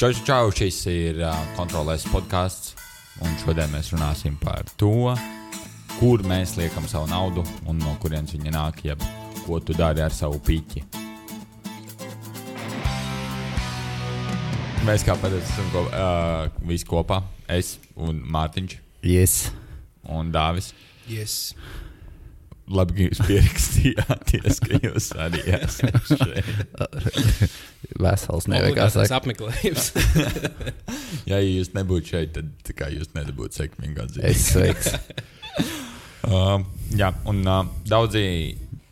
Čau, čau, šis ir uh, kontrolēs podkāsts, un šodien mēs runāsim par to, kur mēs liekam savu naudu un no kurienes viņa nāk, jeb ko tu dari ar savu pīķi. Mēs kā parasti esam ko, uh, visi kopā. Es un Mārtiņš Yes. un Dāvis. Yes. Labi, ka jūs pierakstījāties, ka jūs arī esat šeit. Vesels saka. apmeklējums. Ja jūs nebūtu šeit, tad kā jūs nebūtu sekmīgi atzīti. Es sveiks. Uh, jā, un uh, daudzi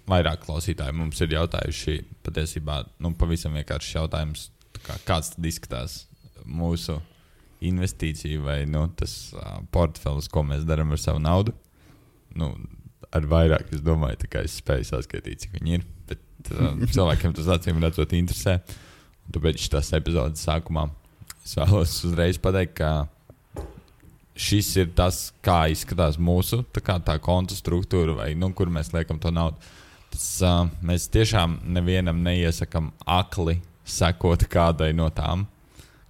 vairāk klausītāji mums ir jautājuši, patiesībā, nu, pavisam vienkāršs jautājums, tā kā, kāds tad izskatās mūsu investīcija vai nu, tas uh, portfelis, ko mēs darām ar savu naudu. Nu, ar vairāk, es domāju, kā es spēju saskaitīt, cik viņi ir. Bet uh, cilvēkiem tas acīm redzot, interesē. Un Tāpēc šīs epizodes sākumā es vēlos uzreiz pateikt, ka šis ir tas, kā izskatās mūsu tā, kā, tā konta struktūra, vai nu, kur mēs liekam to naudu. Tas, uh, mēs tiešām nevienam neiesakām akli sekot kādai no tām.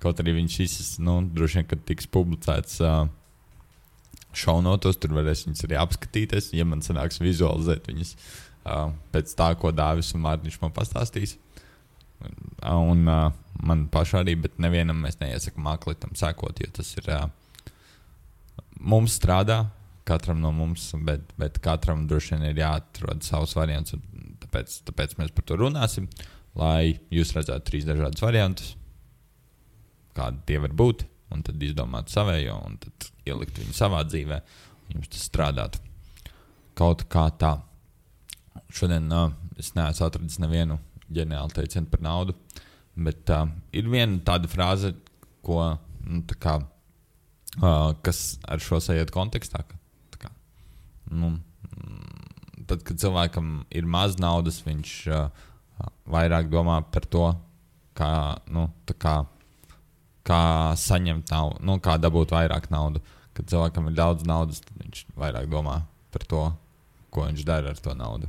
Kaut arī viņš šis, nu, droši vien, kad tiks publicēts uh, šaunotos, tur varēs viņas arī apskatīties. Ja man sanāks vizualizēt viņas uh, pēc tā, ko Dāvis un Mārtiņš man pastāstīs. Un uh, man pašā arī, bet nevienam mēs neiesakām akli tam sekot, jo tas ir. Uh, mums strādā, katram no mums, bet, bet katram droši vien ir jāatrod savs variants. Tāpēc, tāpēc mēs par to runāsim, lai jūs redzētu trīs dažādus variantus, kādi tie var būt, un tad izdomāt savējo, un tad ielikt viņu savā dzīvē, un jums tas strādātu. Kaut kā tā. Šodien uh, es neesmu atradis nevienu ģeniālu teicienu par naudu, bet uh, ir viena tāda frāze, ko, nu, tā kā, uh, kas ar šo sajiet kontekstā. Ka, tā kā, nu, tad, kad cilvēkam ir maz naudas, viņš uh, vairāk domā par to, kā, nu, tā kā, kā saņemt naudu, nu, kā dabūt vairāk naudas. Kad cilvēkam ir daudz naudas, tad viņš vairāk domā par to, ko viņš dara ar to naudu.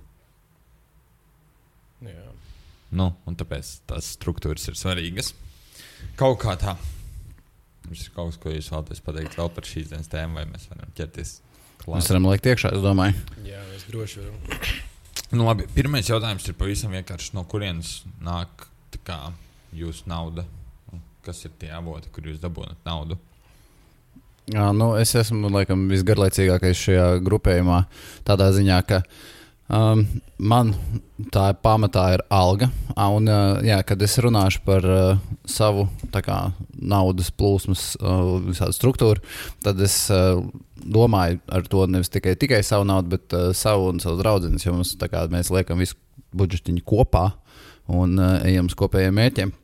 Jā. Nu, un tāpēc tās struktūras ir svarīgas. Kaut kā tā. Mums ir kaut kas, ko jūs vēlaties pateikt vēl par šīs dienas tēmu, vai mēs varam ķerties Mēs klāt. varam likt iekšā, es domāju. Jā, es droši varu. Nu, labi, pirmais jautājums ir pavisam vienkārši. No kurienes nāk tā kā, jūsu nauda? Kas ir tie avoti, kur jūs dabūjat naudu? Jā, nu, es esmu laikam visgarlaicīgākais šajā grupējumā. Tādā ziņā, ka um, man tā pamatā ir alga. Un, uh, jā, kad es runāšu par uh, savu kā, naudas plūsmas uh, struktūru, tad es uh, domāju ar to nevis tikai, tikai savu naudu, bet uh, savu un savu draugu. Jo mums, kā, mēs liekam visu budžetiņu kopā un uh, ejam uz kopējiem mērķiem.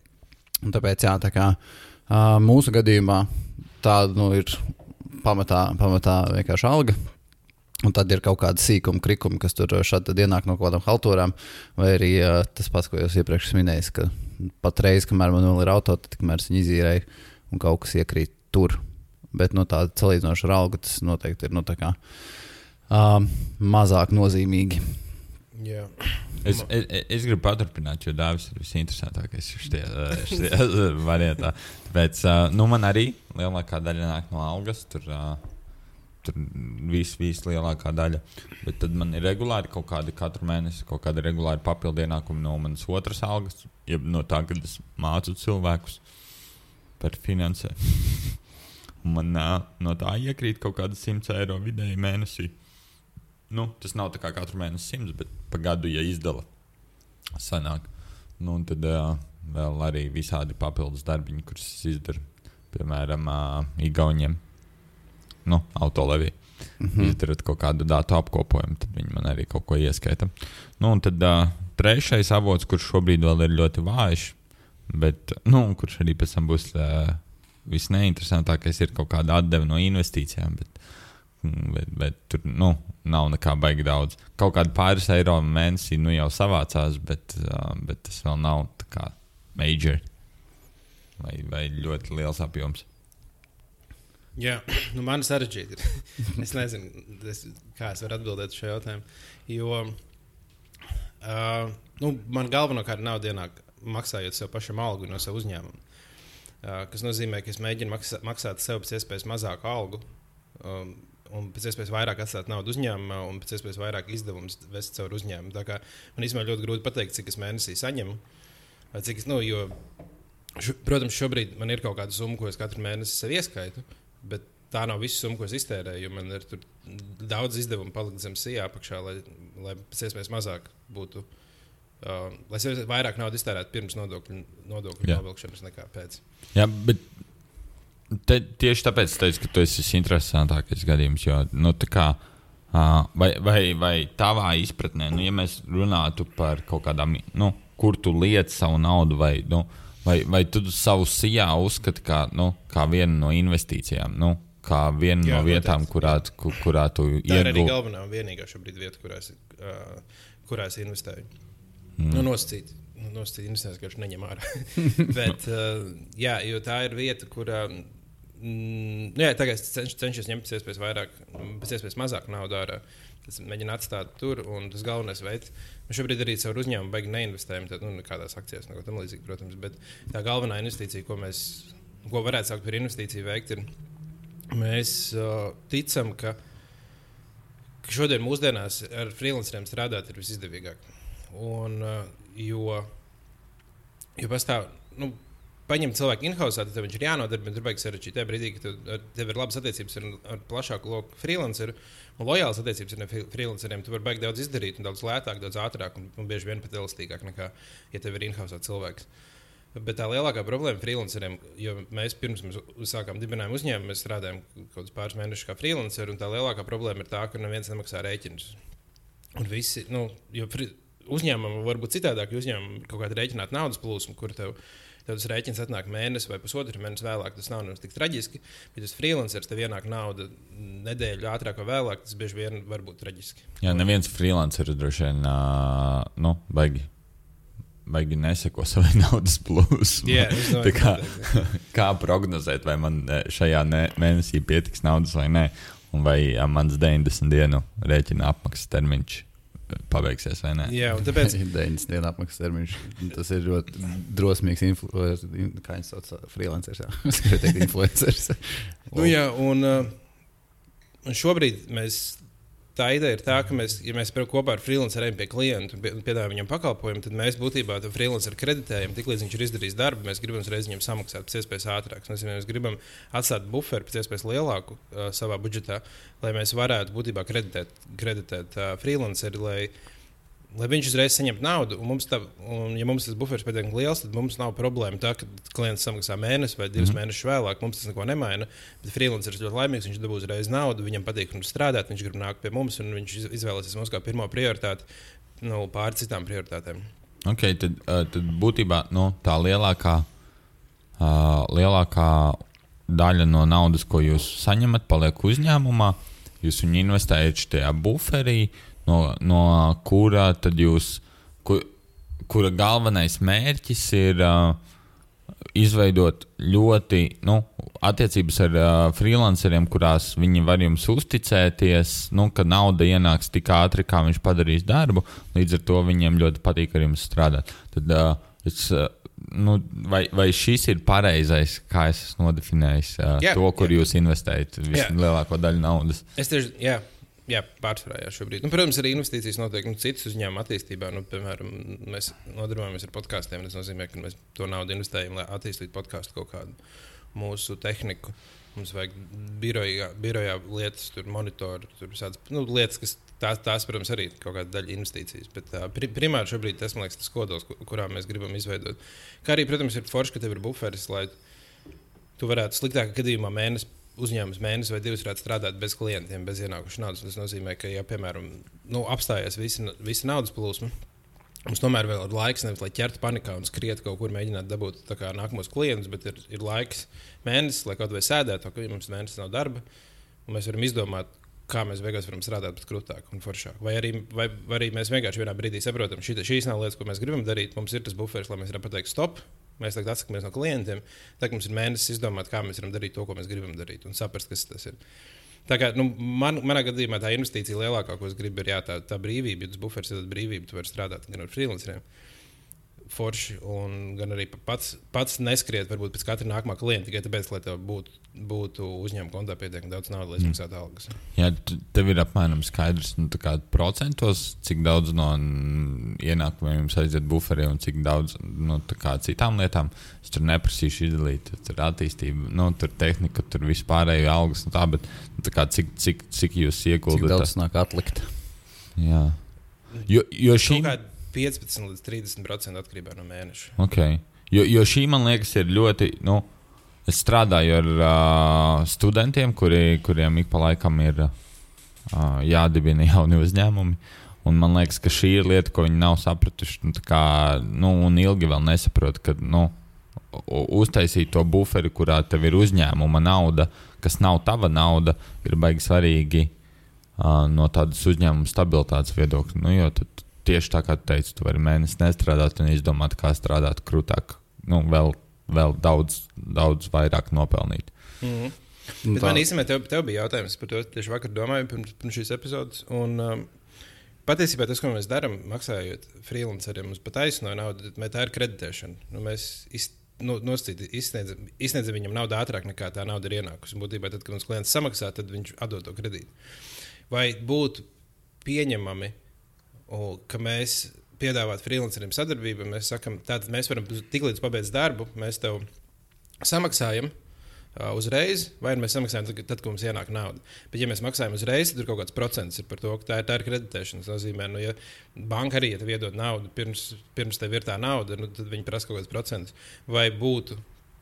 Un tāpēc, jā, tā kā uh, mūsu gadījumā tāda nu, ir pamatā, pamatā vienkārši alga. Un tad ir kaut kāda sīkuma, krikuma, kas tur šādi ienāk no kaut kādām haltūrām. Vai arī uh, tas pats, ko jūs iepriekš minējāt, ka patreiz, kamēr man vēl ir auto, tad tikmēr es viņu izīrēju un kaut kas iekrīt tur. Bet no tāda salīdzinoša algu tas noteikti ir tā kā, uh, mazāk nozīmīgi. Jā. Es, es, es gribu paturpināt, jo Dāvis ir visinteresantākais šajā, šajā variantā. Tāpēc uh, nu, man arī lielākā daļa nāk no algas. Tur, tur viss, viss lielākā daļa. Bet tad man ir regulāri kaut kādi katru mēnesi, kaut kāda regulāra papildu ienākuma no manas otras algas, jeb no tā, kad es mācu cilvēkus par finansēm. Man no tā iekrīt kaut kāda 100 eiro vidēji mēnesī. Nu, tas nav tā kā katru mēnesi 100, bet pa gadu, ja izdala, sanāk. Nu, un tad uh, vēl arī visādi papildus darbiņi, kurus es izdaru, piemēram, uh, Igauniem, nu, autolevī. Mm -hmm. Izdarot kaut kādu datu apkopojumu, tad viņi man arī kaut ko ieskaita. Nu, un tad uh, trešais avots, kurš šobrīd vēl ir ļoti vājš, bet nu, kurš arī pēc tam būs uh, visneinteresantākais, ir kaut kāda atdeve no investīcijām. Bet, mm, bet, bet tur nu, nav nekā baigi daudz. Kaut kāda pāris eiro mēnesī nu, jau savācās, bet, uh, bet tas vēl nav kā major vai, vai ļoti liels apjoms. Jā, nu man ir sarežģīti. es nezinu, es, kā es varu atbildēt uz šo jautājumu. Jo uh, nu, man galvenokārt nauda ienāk maksājot sev pašam algu no sava uzņēmuma. Uh, kas nozīmē, ka es mēģinu maksā, maksāt sev pēc iespējas mazāku algu. Um, un pēc iespējas vairāk atstāt naudu uzņēmumā, un pēc iespējas vairāk izdevumus vest caur uzņēmumu. Tā kā man īstenībā ļoti grūti pateikt, cik es mēnesī saņemu. Cik es, nu, jo, š, protams, šobrīd man ir kaut kāda summa, ko es katru mēnesi sev ieskaitu, bet tā nav visa summa, ko es iztērēju. Man ir daudz izdevumu palikt zem sijā apakšā, lai, lai pēc iespējas mazāk būtu. Uh, lai es vairāk naudas iztērētu pirms nodokļu, nodokļu novilkšanas nekā pēc. Jā, bet te, tieši tāpēc es teicu, ka tu esi visinteresantākais gadījums. Jo, nu, tā kā, vai, vai, vai tavā izpratnē, nu, ja mēs runātu par kaut kādām, nu, kur tu lieti savu naudu, vai, nu, vai, vai tu savu sijā uzskati kā, nu, kā vienu no investīcijām, nu, kā vienu Jā, no vietām, noteikti. kurā, ku- kurā tu Tā ir arī iegūsi. galvenā un vienīgā šobrīd vieta, kurā es, uh, kurā es investēju. Mm. Nu, nosacīt, nu, nosacīt investējumus, ka viņš neņem ārā. Bet, uh, jā, jo tā ir vieta, kurā. Mm, nu jā, tagad es cenš, cenšos ņemt pēc iespējas vairāk, pēc iespējas mazāk naudas ārā. Es mēģinu atstāt tur, un tas galvenais veids. Mēs šobrīd arī savu uzņēmumu beigās neinvestējam, tad, nu, nekādās akcijās, neko tam līdzīgu, protams. Bet tā galvenā investīcija, ko mēs, ko varētu saukt par investīciju, veikt, ir, mēs uh, ticam, ka ka šodien mūsdienās ar freelanceriem strādāt ir visizdevīgāk. Un, uh, jo, jo pastāv, nu, paņemt cilvēku in-house, tad viņš ir jānodarbina. Tur beigas sarežģīti. Tajā brīdī, kad ar- tev ir labas attiecības ar, ar plašāku loku freelanceru un lojālas attiecības ar freelanceriem, tu vari beigt daudz izdarīt, daudz lētāk, daudz ātrāk un, un bieži vien pat elastīgāk nekā, ja tev ir in-house cilvēks. Bet tā lielākā problēma freelanceriem, jo mēs pirms mēs sākām dibināt uzņēmumu, mēs strādājām kaut kādus pāris mēnešus kā freelanceri, un tā lielākā problēma ir tā, ka neviens nemaksā rēķinus. Un visi, nu, jo uzņēmumam var būt citādāk, jo uzņēmumam ir kaut kāda rēķināta naudas plūsma, kur tev, tev tas rēķins atnāk mēnesi vai pusotru mēnesi vēlāk. Tas nav nemaz tik traģiski, bet tas freelanceris tev ienāk nauda nedēļu ātrāk vai vēlāk. Tas bieži vien var būt traģiski. Jā, neviens freelanceris droši vien, uh, nu, baigi. Baigi neseko savai naudas plūsmai. Es domāju, kā, kā prognozēt, vai man šajā ne- mēnesī pietiks naudas vai nē, un vai mans 90 dienu rēķina apmaksas termiņš pabeigsies vai nē. Jā, un tāpēc 90 dienu apmaksas termiņš. Tas ir ļoti drosmīgs. Influ, in- kā viņš sauc, freelanceris. Es gribēju teikt, influenceris. Nu, jā, un, un šobrīd mēs. Tā ideja ir tā, ka mēs, ja mēs kopā ar freelanceriem pie klienta un pie- un piedāvājam viņam pakalpojumu, tad mēs būtībā to freelanceru kreditējam. Tiklīdz viņš ir izdarījis darbu, mēs gribam uzreiz viņam samaksāt pēc iespējas ātrāk. Mēs, mēs gribam atstāt buferu pēc iespējas lielāku uh, savā budžetā, lai mēs varētu būtībā kreditēt, kreditēt uh, freelanceri, lai, viņš uzreiz saņemtu naudu. Un mums tā, un, ja mums tas buferis pietiekami liels, tad mums nav problēma tā, ka klients samaksā mēnesi vai divus mm -hmm. mēnešus vēlāk. Mums tas neko nemaina. Bet freelanceris ir ļoti laimīgs. Viņš dabūs uzreiz naudu, viņam patīk strādāt, viņš grib nākt pie mums un viņš iz- izvēlēsies mums kā pirmo prioritāti nu, pār citām prioritātēm. Okay, tad, uh, tad būtībā nu, tā lielākā, uh, lielākā daļa no naudas, ko jūs saņemat, paliek uzņēmumā. Jūs viņu investējat šajā buferī, no, no kura tad jūs, kur, kura galvenais mērķis ir uh, izveidot ļoti nu, attiecības ar uh, freelanceriem, kurās viņi var jums uzticēties, nu, ka nauda ienāks tik ātri, kā viņš padarīs darbu. Līdz ar to viņiem ļoti patīk ar jums strādāt. Tad, uh, es, uh, nu, vai, vai šis ir pareizais, kā es esmu nodefinējis uh, Jā, to, kur jā. jūs investējat vislielāko daļu naudas? Es tieši, jā, jā pārsvarā šobrīd. Nu, protams, arī investīcijas notiek nu, citas uzņēmuma attīstībā. Nu, piemēram, mēs nodarbojamies ar podkāstiem. Tas nozīmē, ka mēs to naudu investējam, lai attīstītu podkāstu kaut kādu mūsu tehniku. Mums vajag birojā, birojā lietas, tur monitoru, tur visādas nu, lietas, kas tās, tās, protams, arī ir kaut kāda daļa investīcijas. Bet uh, pri, primāri šobrīd tas, man liekas, tas kodols, ku- kurā mēs gribam izveidot. Kā arī, protams, ir forši, ka tev ir buferis, lai tu varētu sliktākā gadījumā mēnesi. Uzņēmums mēnesis vai divus varētu strādāt bez klientiem, bez ienākušas naudas. Tas nozīmē, ka, ja, piemēram, nu, apstājas visi, visi naudas plūsma, Mums tomēr vēl ir laiks, nevis lai ķertu panikā un skrietu kaut kur, mēģināt dabūt kā nākamos klientus, bet ir, ir laiks mēnesis, lai kaut vai sēdētu, ka ja mums mēnesis nav darba. Mēs varam izdomāt, kā mēs beigās varam strādāt pat krūtāk un foršāk. Vai arī, vai, vai arī mēs vienkārši vienā brīdī saprotam, ka šīs nav lietas, ko mēs gribam darīt. Mums ir tas buferis, lai mēs varam pateikt, stop. Mēs tagad atsakāmies no klientiem. Tagad mums ir mēnesis izdomāt, kā mēs varam darīt to, ko mēs gribam darīt, un saprast, kas tas ir. Tā kā, nu, man, manā gadījumā tā investīcija lielākā, ko es gribu, ir jā, tā, tā brīvība. Ja tas buferis ir brīvība, tu vari strādāt gan ar freelanceriem. Forši, un gan arī pats, pats neskriet varbūt pēc katra nākamā klienta tikai tāpēc, lai tev būtu, būtu uzņēmuma kontā pietiekami daudz naudas, lai samaksātu algas. Jā, tev ir apmēram skaidrs, nu, procentos, cik daudz no ienākumiem jums aiziet buferī un cik daudz no citām lietām. Es tur neprasīšu izdalīt. Tur ir attīstība, nu, tur tehnika, tur vispārējo algas un tā, bet nu, tā kā, cik, cik, cik jūs Cik ieguldat? daudz nāk atlikt? Jā. Jo, jo šī Kaut kāda 15 līdz 30% atkarībā no mēneša. Okay. Jo, jo šī man liekas, ir ļoti. Nu, es strādāju ar uh, studentiem, kuri, kuriem ik pa laikam ir uh, jādibina jauni uzņēmumi. Un man liekas, ka šī ir lieta, ko viņi nav sapratuši. Nu, kā, nu, un ilgi vēl nesaprot, ka nu, uztaisīt to buferi, kurā tev ir uzņēmuma nauda, kas nav tava nauda, ir baigi svarīgi uh, no tādas uzņēmuma stabilitātes viedokļa. Nu, jo tad tieši tā kā tu teici, tu vari mēnesi nestrādāt un izdomāt, kā strādāt krūtāk, nu, vēl, vēl daudz, daudz vairāk nopelnīt. Mm -hmm. Bet tā- man īstenībā tev, tev bija jautājums par to. Tieši vakar domāju, pirms, pirms šīs epizodes. Un, um, patiesībā tas, ko mēs darām, maksājot freelanceriem uz pataisno naudu, mē, tā ir kreditēšana. Nu, mēs iz, nu, nosacīt, izsniedzam, izsniedzam viņam naudu ātrāk nekā tā nauda ir ienākusi. Būtībā, tad, kad mums klients samaksā, tad viņš atdod to kredītu. Vai būtu pieņemami, o, ka mēs piedāvātu freelanceriem sadarbību? Mēs sakām, tātad mēs varam tiklīdz pabeigts darbu, mēs tev samaksājam uzreiz, vai nu mēs samaksājam tad, tad, kad mums ienāk nauda. Bet, ja mēs maksājam uzreiz, tad tur kaut kāds procents ir par to, ka tā ir, tā ir kreditēšana. Tas nozīmē, ka, nu, ja banka arī ja tev iedod naudu pirms, pirms tev ir tā nauda, nu, tad viņi prasa kaut kādus procentus. Vai būtu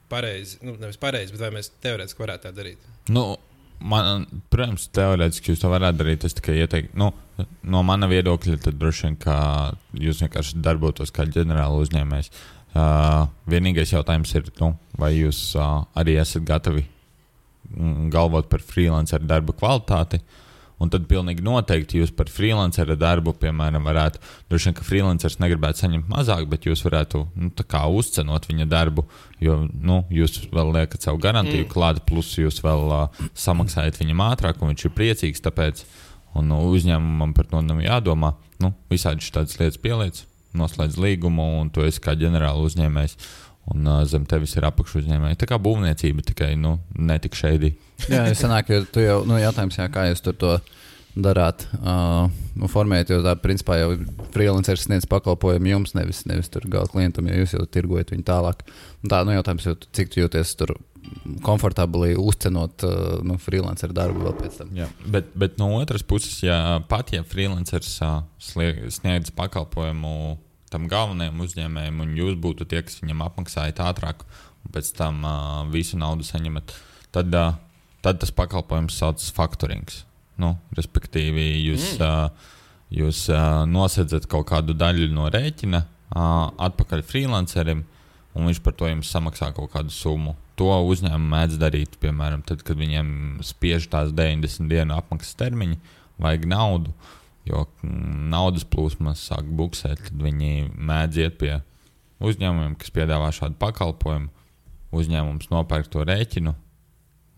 pareizi, nu, nevis pareizi, bet vai mēs teorētiski varētu tā darīt? Nu, man, protams, teorētiski jūs to varētu darīt. Es tikai ieteiktu, nu, no mana viedokļa, tad droši vien, ka jūs vienkārši darbotos kā ģenerāla uzņēmējs. Uh, vienīgais jautājums ir, nu, vai jūs uh, arī esat gatavi mm, galvot par freelanceru darba kvalitāti. Un tad pilnīgi noteikti jūs par freelanceru darbu, piemēram, varētu, droši vien, ka freelanceris negribētu saņemt mazāk, bet jūs varētu nu, uzcenot viņa darbu, jo nu, jūs vēl liekat savu garantiju mm. klāt, plus jūs vēl uh, samaksājat viņam ātrāk, un viņš ir priecīgs. Tāpēc un, nu, uzņēmumam par to nav jādomā. Nu, visādi šādas lietas pieliec, noslēdz līgumu, un tu esi kā ģenerāla uzņēmējs. Un uh, zem tevis ir apakšuzņēmēji. Tā kā būvniecība tikai nu, ne tik šeit. Jā, es sanāku, ka tu jau, nu, jautājums, jā, kā jūs tur to darāt, uh, nu, formējat, jo tā, principā, jau freelanceris sniedz pakalpojumu jums, nevis, nevis tur gala klientam, ja jūs jau tirgojat viņu tālāk. Un tā, nu, jautājums, jau, cik tu jūties tur komfortabli uzcenot, uh, nu, freelanceru darbu vēl pēc tam. Jā, bet, bet no otras puses, ja pat ja freelanceris uh, sniedz pakalpojumu tam galvenajam uzņēmējam, un jūs būtu tie, kas viņam apmaksājat ātrāk, un pēc tam uh, visu naudu saņemat, tad, uh, tad tas pakalpojums saucas faktorings. Nu, respektīvi, jūs, mm. uh, jūs uh, nosedzat kaut kādu daļu no rēķina uh, atpakaļ freelancerim, un viņš par to jums samaksā kaut kādu summu. To uzņēmumu mēdz darīt, piemēram, tad, kad viņiem spiež tās 90 dienu apmaksas termiņi, vajag naudu, jo mm, naudas plūsmas sāk buksēt, tad viņi mēdz iet pie uzņēmumiem, kas piedāvā šādu pakalpojumu. Uzņēmums nopērk to rēķinu,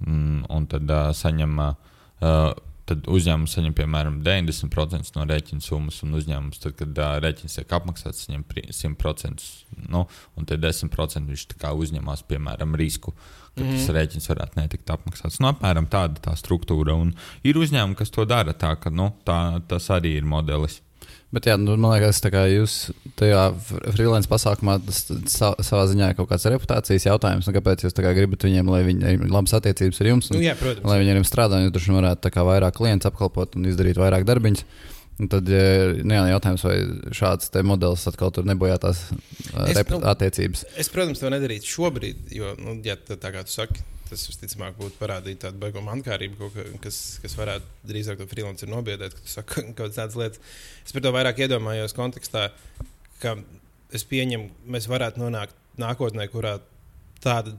mm, un tad uh, saņem. Uh, Tad uzņēmums saņem piemēram 90% no rēķina summas, un uzņēmums, tad, kad uh, rēķins tiek apmaksāts, saņem pri- 100%. Nu, un tie 10% viņš uzņemas, piemēram, risku, ka mm tas rēķins varētu netikt apmaksāts. Nu, apmēram tāda tā struktūra. Un ir uzņēmumi, kas to dara tā, ka nu, tā, tas arī ir modelis. Bet, jā, nu, man liekas, tā kā jūs tajā fr- freelance pasākumā tas sa savā ziņā ir kaut kāds reputācijas jautājums. Nu, kāpēc jūs gribat viņiem, lai viņi ir labas attiecības ar jums? Un, Nu, jā, protams. lai viņi ar jums strādā, jūs droši vien varētu vairāk klientus apkalpot un izdarīt vairāk darbiņus. Un tad ja, nu, jautājums, vai šāds te modelis atkal tur nebojā tās Es, nu, attiecības. Es, protams, to nedarītu šobrīd, jo, nu, ja tā, tā kā tu saki, tas visticamāk būtu parādīt tādu beigu mankārību, kas, kas varētu drīzāk to freelanceru nobiedēt, ka tu saki kaut kādas tādas lietas. Es par to vairāk iedomājos kontekstā, ka es pieņemu, mēs varētu nonākt nākotnē, kurā tāda,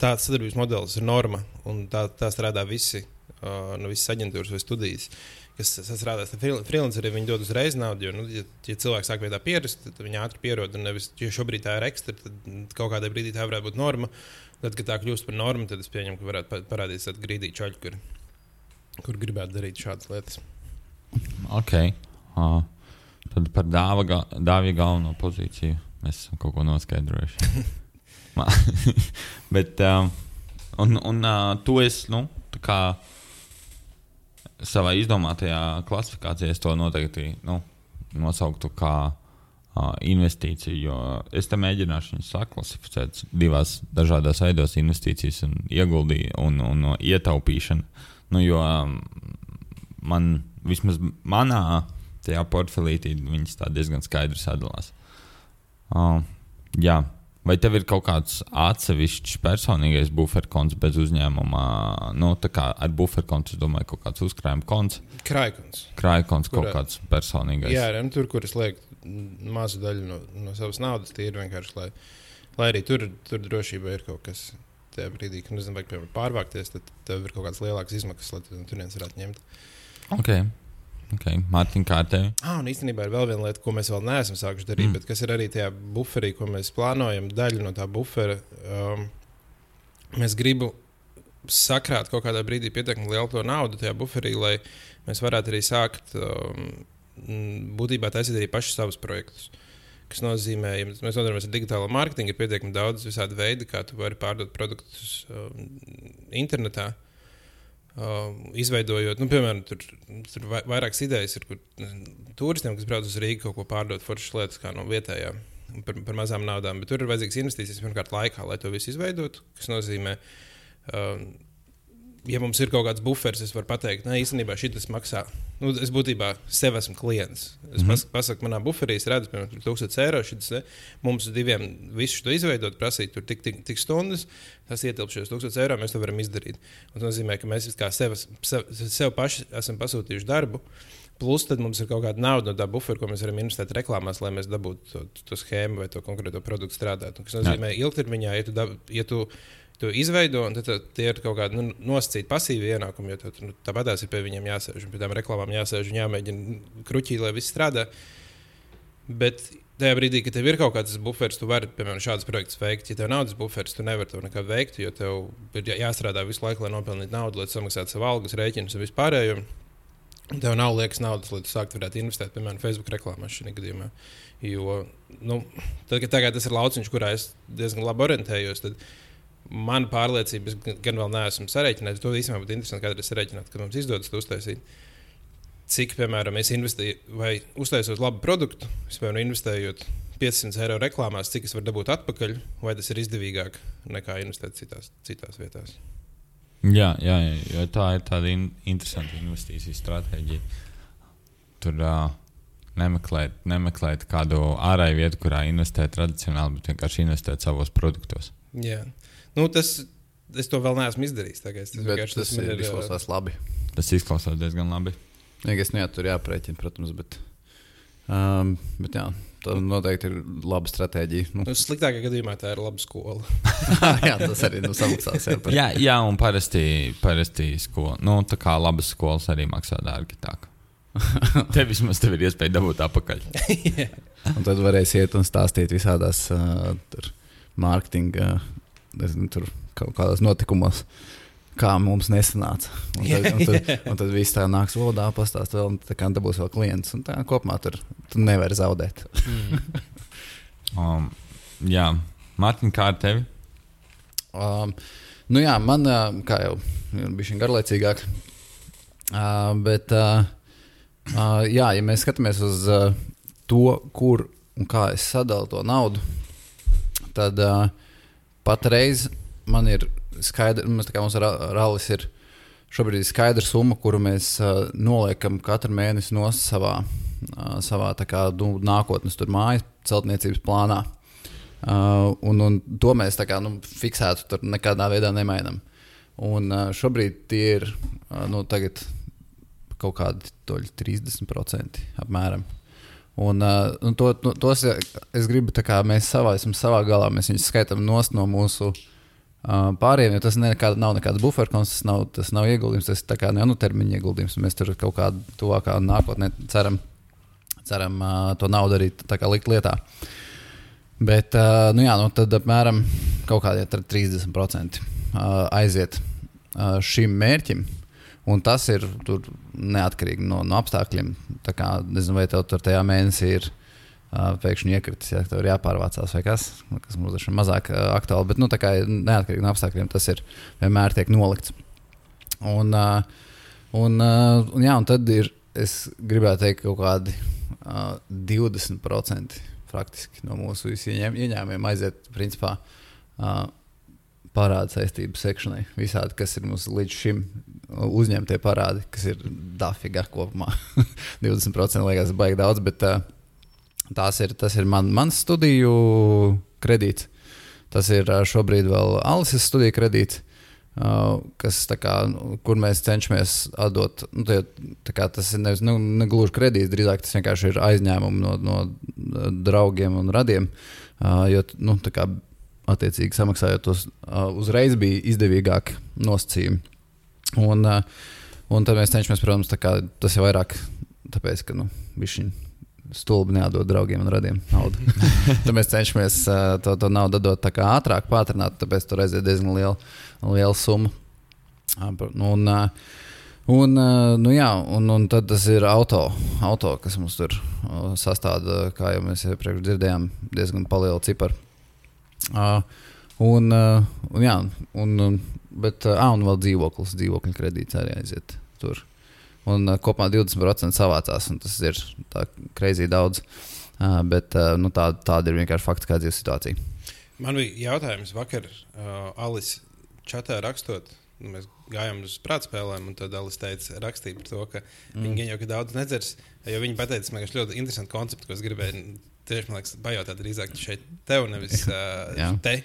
tāds sadarbības modelis ir norma un tā, tā strādā visi, uh, no visas aģentūras vai studijas. Kas strādā freelanceriem, viņi dod uzreiz naudu. Jo, nu, ja, ja cilvēks sāk pie tā pierast, tad viņi ātri pierod. Un nevis, ja šobrīd tā ir ekstra, tad kaut kādā brīdī tā varētu būt norma. Tad, kad tā kļūst par normu, tad es pieņemu, ka varētu pa- parādīties tāda grīdīga čaļa, kur, kur gribētu darīt šādas lietas. Ok. Uh, tad par dāva, ga- dāvju galveno pozīciju. mēs esam kaut ko noskaidrojuši. Bet, um, un, un uh, tu esi, nu, tā kā savā izdomātajā klasifikācijā, es to noteikti nu, nosauktu kā uh, investīciju. Jo es te mēģināšu viņus saklasificēt divās dažādās veidos - investīcijas un ieguldījumu un, un, un ietaupīšanu. Nu, jo um, man vismaz manā tajā portfelītī viņas tā diezgan skaidri sadalās. Uh, jā. Vai tev ir kaut kāds atsevišķs personīgais buferkonts bez uzņēmuma? Nu, tā kā ar buferkontu, es domāju, kaut kāds uzkrājuma konts, Krājkons. krājkonts, kaut kāds personīgais. Jā, arī tur, kur es lieku mazu daļu no, no savas naudas, tie ir vienkārši, lai, lai arī tur, tur drošībā ir kaut kas. Tajā brīdī, kad nezinu, vai pārvākties, tad tev ir kaut kādas lielākas izmaksas, lai tu no turienes varētu ņemt. Ok, ok. Mārtiņ, kā ar tevi? Ah, un īstenībā ir vēl viena lieta, ko mēs vēl neesam sākuši darīt, Mm. bet kas ir arī tajā buferī, ko mēs plānojam. Daļa no tā bufera um, mēs gribam sakrāt kaut kādā brīdī pietiekami lielu naudu tajā buferī, lai mēs varētu arī sākt um, būtībā taisīt arī pašus savus projektus. Tas nozīmē, ja mēs nodarbojamies ar digitālo mārketingu, ir pietiekami daudz visādi veidi, kā tu vari pārdot produktus um, internetā. Uh, izveidojot, nu, piemēram, tur, tur vai- vairākas idejas ir, kur turistiem, kas brauc uz Rīgā, kaut ko pārdot foršas lietas, kā no vietējām, par, par mazām naudām. Bet tur ir vajadzīgas investīcijas pirmkārt laikā, lai to visu izveidotu. Tas nozīmē, uh, ja mums ir kaut kāds buferis, es varu pateikt, ka īstenībā šis maksā. Nu, es būtībā sev esmu klients. Es mm. -hmm. pasaku, manā buferī es redzu, piemēram, 1000 eiro. Šis, ne, mums diviem visu to izveidot, prasīt tur tik, tik, tik stundas. Tas ietilpst šos 1000 eiro, mēs to varam izdarīt. Un tas nozīmē, ka mēs sev, sev, sev paši esam pasūtījuši darbu. Plus, tad mums ir kaut kāda nauda no tā bufera, ko mēs varam investēt reklāmās, lai mēs dabūtu to, to schēmu vai to konkrēto produktu strādāt. Tas nozīmē, ka ilgtermiņā, ja tu, dab, ja tu to izveido, un tad tad tie ir kaut kādi nu, nosacīti pasīvi ienākumi, jo tad, nu, tāpat ir pie viņiem jāsēž, un pie tām reklāmām jāsēž un jāmēģina kruķī, lai viss strādā. Bet tajā brīdī, kad tev ir kaut kāds buferis, tu vari, piemēram, šādus projektus veikt. Ja tev nav naudas buferis, tu nevari to nekad veikt, jo tev ir jā- jāstrādā visu laiku, lai nopelnītu naudu, lai samaksātu savu algas, rēķinus un vispārējo. Un Tev nav liekas naudas, lai tu sāktu varētu investēt, piemēram, Facebook reklāmā šajā gadījumā. Jo, nu, tad, kad tagad tas ir lauciņš, kurā es diezgan labi orientējos, tad mana pārliecība, es gan- vēl neesmu sarēķinājis, to īstenībā būtu interesanti kādreiz sarēķināt, kad mums izdodas to uztaisīt. Cik, piemēram, es investēju vai uztaisot labu produktu, es, piemēram, investējot 500 eiro reklāmās, cik es varu dabūt atpakaļ, vai tas ir izdevīgāk nekā investēt citās, citās vietās. Jā, jā, jā, tā ir tāda in interesanta investīciju stratēģija. Tur uh, nemeklēt, nemeklēt kādu ārēju vietu, kurā investēt tradicionāli, bet vienkārši investēt savos produktos. Jā. Nu, tas, es to vēl neesmu izdarījis. Tagad. Tas, Bet tas man ir ā, izklausās labi. Tas izklausās diezgan labi. Jā, es neatu tur jāprēķina, protams, bet, um, bet jā, tā noteikti ir laba stratēģija. Nu, Nu, sliktākajā gadījumā tā ir laba skola. jā, tas arī nu, samaksās. Jā. Jā, jā un parasti, parasti skola. Nu, tā kā labas skolas arī maksā dārgi. Tev vismaz tev ir iespēja dabūt atpakaļ. Un tad varēs iet un stāstīt visādās uh, tur mārketinga, nezinu, tur kaut kādos notikumos. Kā mums nesanāca. Un tad, un tad, un tad viss tā nāks valodā, pastāstīs vēl, un tā kā dabūs vēl klients. Un tā kopumā tur tu nevari zaudēt. Um, jā, Mārtiņ, kā ar tevi? Um, nu jā, man, uh, kā jau bija šī garlaicīgāk, uh, bet, uh, uh, jā, ja mēs skatāmies uz uh, to, kur un kā es sadalu to naudu, tad uh, patreiz man ir skaidrs, tā kā mums ra- rallis ir šobrīd ir skaidra summa, kuru mēs uh, noliekam katru mēnesi no savā, uh, savā kā, nu, nākotnes tur mājas celtniecības plānā. Uh, un, un to mēs kā nu, fiksētu, tur nekādā veidā nemainām. Un uh, šobrīd tie ir uh, nu, tagad kaut kādi toļi 30% apmēram. Un, uh, un to, nu, tos es gribu, kā mēs savā, esam savā galā, mēs viņus skaitām no mūsu uh, pārējiem, jo tas nekāda, nav nekāds buferkons, tas nav, tas nav ieguldījums, tas ir kā nu, termiņa ieguldījums. Mēs tur kaut kādā tuvākā nākotnē ceram, ceram uh, to naudu arī likt lietā. Bet, uh, nu jā, nu tad apmēram kaut kādi 30% uh, aiziet uh, šim mērķim. Un tas ir neatkarīgi no, no apstākļiem. Tā kā, nezinu, vai tev tur tajā mēnesī ir uh, pēkšņi iekritis, ja tev ir jāpārvācās vai kas, kas mums ir mazāk uh, aktuāli. Bet, nu, kā neatkarīgi no apstākļiem, tas ir vienmēr tiek nolikts. Un, uh, un, uh, un, jā, un tad ir, es gribētu teikt, kaut kādi uh, 20% faktiski no mūsu ieņēm, ieņēmumiem aiziet principā. Uh, Parāda saistību sekšanai. Visādi, kas ir mums līdz šim uzņemtie parādi, kas ir dafiga kopumā. 20% liekas, baigi daudz, bet uh, tās ir, tas ir man, mans studiju kredīts. Tas ir uh, šobrīd vēl Alises studiju kredīts. Uh, kas, kā, kur mēs cenšamies atdot. Nu, tie, kā, tas ir nevis nu, ne gluži kredīts, drīzāk tas vienkārši ir aizņēmumi no, no draugiem un radiem. Uh, jo, nu, kā, attiecīgi samaksājot tos uh, uzreiz, bija izdevīgāk nosacījumi. Un, uh, un tad mēs cenšamies, protams, kā, tas ir vairāk tāpēc, ka nu, viņi stulbi neatdod draugiem un radiem naudu. tad mēs cenšamies uh, to, to naudu dot ātrāk, pātrināt, tāpēc tur aiziet diezgan liela liela summa. Un, un, nu jā, un, un tad tas ir auto, auto kas mums tur sastāvda, kā jau mēs iepriekš dzirdējām, diezgan liela cipara. Un, un, jā, un, bet, ah, un vēl dzīvoklis, dzīvokļu kredīts arī aiziet tur. Un kopumā 20% savācās, un tas ir tā kreizī daudz. Uh, bet uh, nu, tā, tāda ir vienkārši faktiskā dzīves situācija. Man bija jautājums vakar, uh, Alis, čatā rakstot, nu, mēs gājām uz prātspēlēm, un tad Dālis teica, rakstīja par to, ka mm. viņi jau daudz nedzers. Jo viņi pateica, ka tas ļoti interesants koncepts, ko es gribēju tieši man liekas, pajautāt drīzāk šeit, tev, nevis uh, te,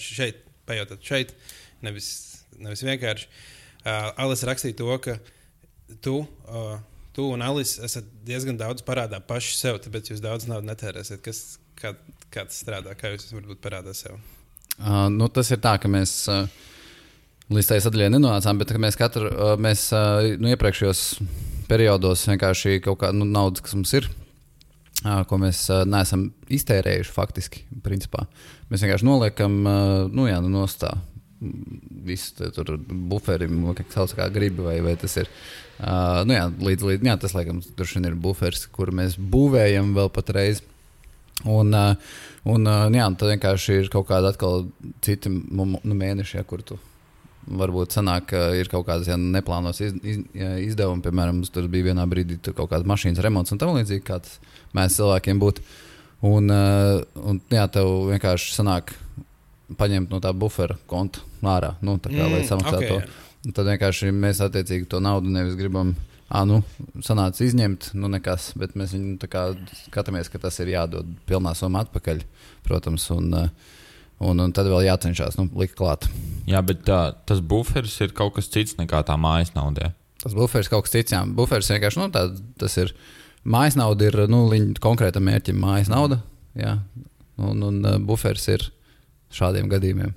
šeit, pajautāt šeit, nevis, nevis vienkārši. Uh, Alis rakstīja to, ka tu. Uh, Tu un Alis esat diezgan daudz parādā paši sev, tāpēc jūs daudz naudas netērēsiet. Kas, kā, kā tas strādā? Kā jūs varbūt parādāt sev? Uh, nu, tas ir tā, ka mēs uh, līdz tai sadaļai nenonācām, bet mēs katru uh, mēs, uh, nu, iepriekšējos periodos vienkārši kaut kādu nu, naudu, kas mums ir, ko mēs neesam iztērējuši faktiski. Principā. Mēs vienkārši noliekam, nu, jā, nu, nostā. Visu tur buferim, kā sauc, kā gribi, vai, vai tas ir. Uh, nu jā, līdz, līdz, jā, tas, laikam, ir buferis, kur mēs būvējam vēl patreiz. Un, uh, un, uh, jā, tad vienkārši ir kaut kāda atkal cita nu, mēneša, ja, kur tu varbūt sanāk, ka ir kaut kādas ja, neplānotas iz, iz, izdevumi. Piemēram, tur bija vienā brīdī kaut kāda mašīnas remonts un tam līdzīgi, kā tas mēs cilvēkiem būtu. Un, un jā, tev vienkārši sanāk paņemt no tā bufera konta ārā, nu, kā, mm, lai samaksātu okay, to. Un tad vienkārši mēs attiecīgi to naudu nevis gribam ah, nu, sanāca izņemt, nu nekas, bet mēs viņu skatāmies, ka tas ir jādod pilnā summa atpakaļ, protams. Un, un, un tad vēl jācenšas nu, likt klāt. Jā, bet tā, tas buferis ir kaut kas cits nekā tā mājas nauda. Tas buferis kaut kas cits, jā. Buferis vienkārši nu, tā, tas ir. Mājas nauda ir nu, konkrētam mērķim, mājas nauda. Jā. Un, un buferis ir šādiem gadījumiem.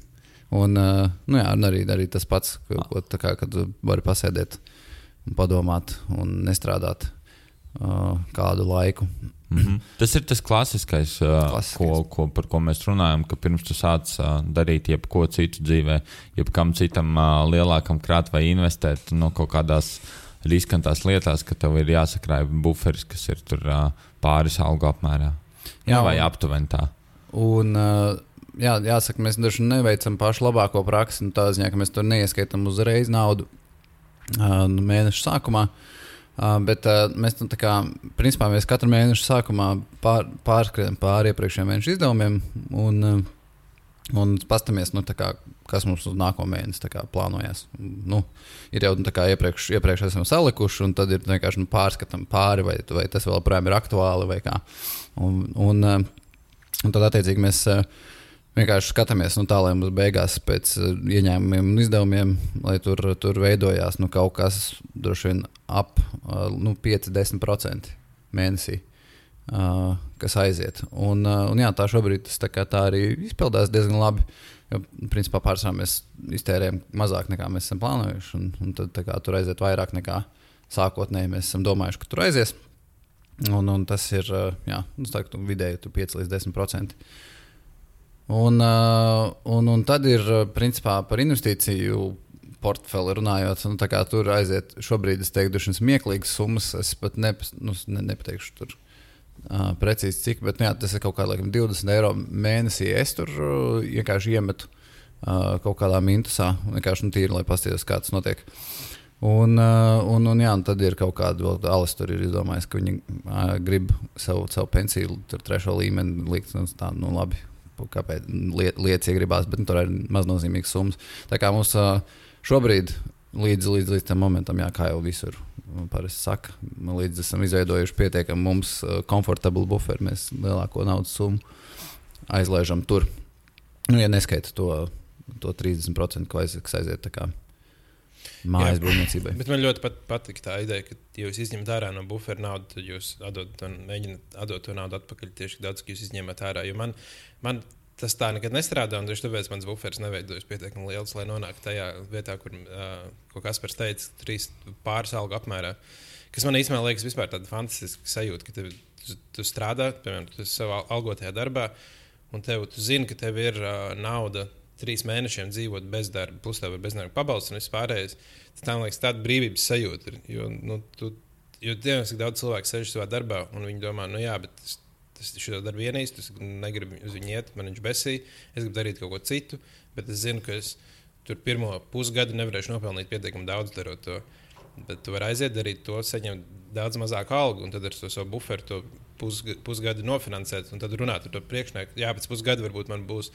Un, uh, nu, jā, arī, arī tas pats, ko, ko, kā, kad vari pasēdēt un padomāt un nestrādāt uh, kādu laiku. Mm -hmm. Tas ir tas klasiskais, uh, klasiskais. Ko, ko, par ko mēs runājam, ka pirms tu sāc uh, darīt jebko citu dzīvē, jebkam citam uh, lielākam krāt vai investēt no kaut kādās riskantās lietās, ka tev ir jāsakrāj buferis, kas ir tur uh, pāris algu apmērā. Jā, vai aptuveni tā. Un, uh, jā, jāsaka, mēs dažkārt neveicam pašu labāko praksi. Nu, tā ziņā, ka mēs tur neieskaitām uzreiz naudu nu, mēneša sākumā. Uh, bet uh, mēs, nu, kā, principā, mēs katru mēnešu sākumā pār, pārskrienam pāri iepriekšējiem mēnešu izdevumiem un, uh, un paskatāmies, nu, kā, kas mums uz nākamo mēnesi kā, plānojas. Nu, ir jau nu, kā, iepriekš, iepriekš esam salikuši, un tad ir vienkārši nu, pārskatām pāri, vai, vai tas vēl joprojām ir aktuāli vai kā. Un, un, uh, un tad, attiecīgi, mēs. Uh, vienkārši skatāmies nu, tā, lai mums beigās pēc uh, ieņēmumiem un izdevumiem, lai tur, tur veidojās nu, kaut kas droši vien ap uh, nu, 5-10% mēnesī. Uh, kas aiziet. Un, uh, un jā, tā šobrīd tas, tā, tā arī izpildās diezgan labi. Jo, principā, pārsvarā mēs iztērējam mazāk nekā mēs esam plānojuši. Un, un tad kā, tur aiziet vairāk nekā sākotnēji mēs esam domājuši, ka tur aizies. Un, un tas ir uh, jā, nu, tā, vidēji 5 līdz 10%. Un, uh, un, un tad ir principā par investīciju portfeli runājot. Nu, tur aiziet šobrīd, es teiktu, šīs smieklīgas summas. Es pat ne, nu, ne, nepateikšu, tur Uh, precīzi cik, bet nu, jā, tas ir kaut kādā laikam, 20 eiro mēnesī. Es tur uh, vienkārši iemetu uh, kaut kādā mintusā, vienkārši nu, tīri, lai paskatītos, kā tas notiek. Un, uh, un, un, jā, un tad ir kaut kāda vēl Alis tur ir izdomājis, ka viņi uh, grib savu, savu pensiju, tur trešo līmeni likt. Nu, tā, nu, labi, kāpēc liet, lietas iegribās, bet nu, tur ir maznozīmīgas summas. Tā kā mums šobrīd līdz, līdz, līdz tam momentam, jā, kā jau visur parasti saka, līdz esam izveidojuši pietiekami mums komfortablu buferu, mēs lielāko naudas summu aizlaižam tur. Nu, ja neskaita to, to 30%, ko aiziet, kas aiziet mājas būvniecībai. Bet man ļoti pat, patīk tā ideja, ka, ja jūs izņemat ārā no buferu naudu, tad jūs atdod to, mēģināt atdot to naudu atpakaļ tieši daudz, ka jūs izņemat ārā. Jo man, man tas tā nekad nestrādā, un tieši tāpēc mans buferis neveidojas pietiekami liels, lai nonāktu tajā vietā, kur, uh, Kaspars teica, trīs pāris algu apmērā. Kas man īstenībā liekas vispār tāda fantastiska sajūta, ka tev, tu, tu strādā, piemēram, tu savā algotajā darbā, un tev, tu zini, ka tev ir uh, nauda trīs mēnešiem dzīvot bez darba, plus tev ir bezdarba pabalsts un viss pārējais. Tas man liekas, tāda brīvības sajūta. Ir, jo, nu, tu, jo dievs, cik daudz cilvēku sēž savā darbā, un viņi domā, nu jā, bet es es šo darbu vienīstu, es negribu uz viņu iet, man viņš besīja, es gribu darīt kaut ko citu, bet es zinu, ka es tur pirmo pusgadu nevarēšu nopelnīt pietiekami daudz darot to. Bet tu vari aiziet, darīt to, saņemt daudz mazāku algu, un tad ar to savu buferu to pusgadu, nofinansēt, un tad runāt ar to priekšnieku. Jā, pēc pusgada varbūt man būs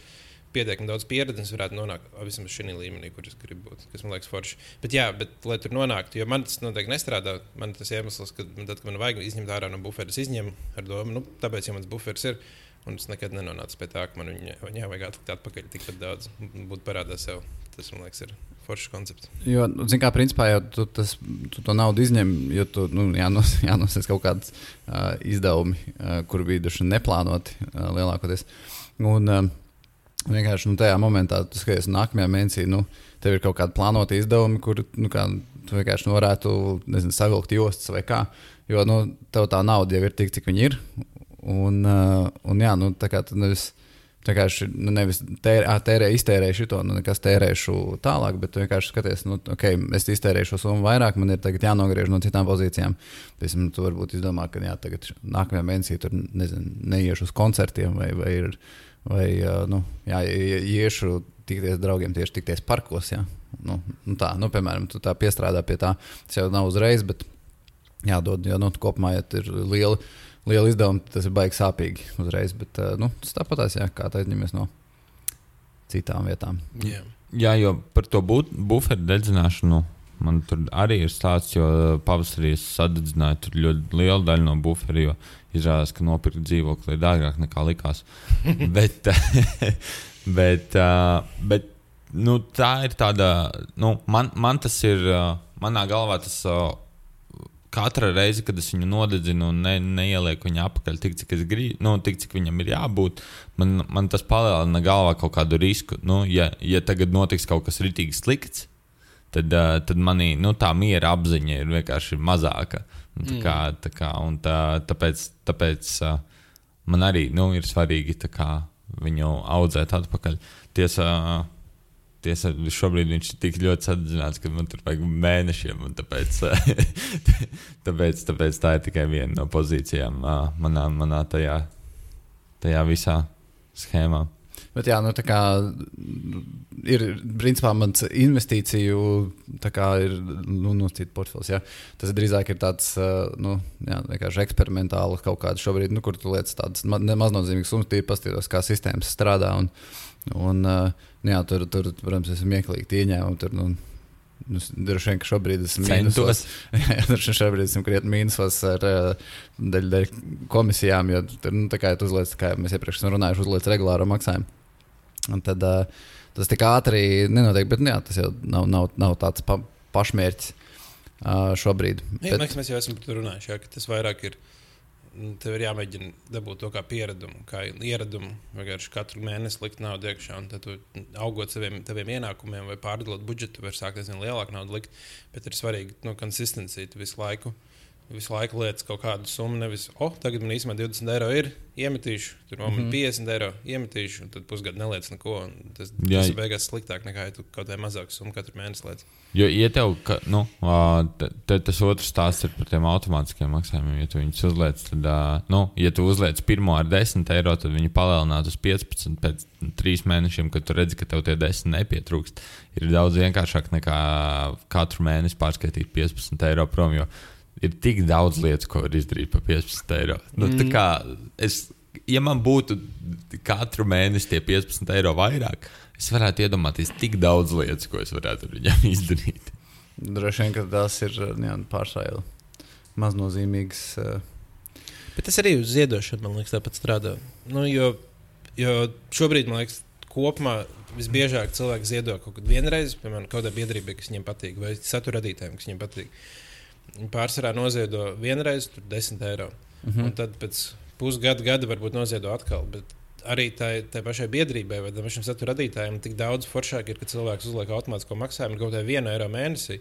pietiekami daudz pieredzes, varētu nonākt vismaz šī līmenī, kur es gribu būt. Tas man liekas forši. Bet, jā, bet, lai tur nonāktu, jo man tas noteikti nestrādā, man tas iemesls, ka tad, kad man vajag izņemt ārā no buferes, izņemu ar domu, nu, tāpēc, ja mans buferis ir. Un es nekad nenonācu pie tā, ka man viņa, viņa vajag atlikt atpakaļ tikpat daudz, būtu parādā sev. Tas, man liekas, ir foršs koncepts. Jo, zināmā mērā, principā jau tu, tas, tu to naudu izņem, jo tu nu, jānos, jānosaka kaut kādas uh, izdevumi, uh, kur bija duši neplānoti uh, lielākoties. Un, uh, Vienkārši nu, tajā momentā, tu skaties, nākamajā mēnesī, nu, tev ir kaut kāda plānota izdevuma, kur nu, kā, tu vienkārši nu, varētu nezinu, savilkt jostas vai kā. Jo nu, tev tā nauda jau ir tik, cik viņa ir. Un, uh, un jā, nu, tā kā tu nevis, vienkārši nu, nevis tērē, tērē iztērēju šo, nu, nekas tērēšu tālāk, bet vienkārši skaties, nu, ok, es iztērēju šo summu vairāk, man ir jānogriež no citām pozīcijām. Piemēram, tu varbūt izdomā, ka jā, tagad nākamajā mēnesī tur nezinu, neiešu uz koncertiem vai, vai ir vai nu, jā, iešu tikties draugiem tieši tikties parkos. Jā. Nu, nu tā, nu, piemēram, tu tā piestrādā pie tā. Tas jau nav uzreiz, bet jādod, jo nu, kopumā, ja ir liela, liela izdevuma, tas ir baigi sāpīgi uzreiz. Bet nu, tas tāpatās, jā, kā tā aizņemies no citām vietām. Jā, jā jo par to buferu dedzināšanu. Man tur arī ir stāsts, jo pavasarī es sadedzināju ļoti lielu daļu no buferu, jo izrādās, ka nopirkt dzīvokli ir dārgāk nekā likās. bet, bet, bet nu, tā ir tāda, nu, man, man tas ir, manā galvā tas. Katra reize, kad es viņu nodedzinu un ne, neielieku viņu apakaļ tik, cik es gribu, nu, tik, cik viņam ir jābūt, man, man tas palielina galvā kaut kādu risku. Nu, ja, ja tagad notiks kaut kas rītīgi slikts, tad, tad manī nu, tā miera apziņa ir vienkārši mazāka. Tā kā, tā kā, tā, tāpēc tāpēc uh, man arī nu, ir svarīgi kā, viņu audzēt atpakaļ. Tiesa, tiesa, šobrīd viņš ir tik ļoti sadedzināts, ka man tur vajag mēnešiem. Tāpēc, tāpēc, tāpēc tā ir tikai viena no pozīcijām uh, manā, manā tajā, tajā visā schēmā. Bet jā, nu, tā kā ir principā mans investīciju ir, nu, nu, portfels. Jā. Tas drīzāk ir tāds nu, jā, eksperimentāls kaut kāds šobrīd, nu, kur tu lietas tādas maznozīmīgas summas, tīri paskatītos, kā sistēmas strādā. Un, un, nu, jā, tur, tur, protams, esmu ieklīgi ieņēmumi. Tur, nu, Nu, droši vien, ka šobrīd esmu mīnusos. Jā, droši vien šobrīd esmu krietni mīnusos ar daļu, daļu komisijām, jo tur, nu, tā kā tu uzliec, kā mēs iepriekš runājām, uzliec regulāro maksājumu. Un tad uh, tas tik ātri nenotiek, bet nu, jā, tas jau nav, nav, nav tāds pa, pašmērķis uh, šobrīd. Jā, bet... mēs, mēs jau esam par to runājuši, jā, ka tas vairāk ir. Nu, tev ir jāmēģina dabūt to kā pieradumu, kā ieradumu. Vienkārši katru mēnesi likt naudu iekšā, un tad, augot saviem taviem ienākumiem vai pārdalot budžetu, var sākt aizvien lielāku naudu likt. Bet ir svarīgi nu, konsistencija visu laiku visu laiku lietas kaut kādu summu. Nevis, oh, tagad man īstenībā 20 eiro ir iemetīšu, tur man mm -hmm. 50 eiro iemetīšu, un tad pusgadu neliec neko. Tas, Jā. tas beigās sliktāk nekā ja tu kaut kādā mazāku summu katru mēnesi liec. Jo, ja tev, ka, nu, te- tas otrs stāsts ir par tiem automātiskiem maksājumiem. Ja tu viņus uzliec, tad, nu, ja tu uzliec pirmo ar 10 eiro, tad viņi palielinās uz 15 pēc 3 mēnešiem, kad tu redzi, ka tev tie 10 nepietrūkst. Ir daudz vienkāršāk nekā katru mēnesi pārskaitīt 15 eiro prom. Jo ir tik daudz lietas, ko var izdarīt par 15 eiro. Nu, mm. kā, es, ja man būtu katru mēnesi tie 15 eiro vairāk, es varētu iedomāties tik daudz lietas, ko es varētu ar viņiem izdarīt. Droši vien, ka tas ir pārsvarā maznozīmīgs. Uh, Bet tas arī uz ziedošanu, man liekas, tāpat strādā. Nu, jo, jo šobrīd, man liekas, kopumā visbiežāk cilvēki ziedo kaut kad vienreiz, piemēram, kaut kādai biedrībai, kas viņiem patīk, vai satura radītājiem, kas viņiem patīk. Viņi pārsvarā noziedo vienreiz, tur 10 eiro. Uh -huh. Un tad pēc pusgada, gada varbūt noziedo atkal. Bet arī tai, tai pašai biedrībai vai pašam satura radītājam tik daudz foršāk ir, ka cilvēks uzliek automātisko maksājumu kaut kādā 1 eiro mēnesī.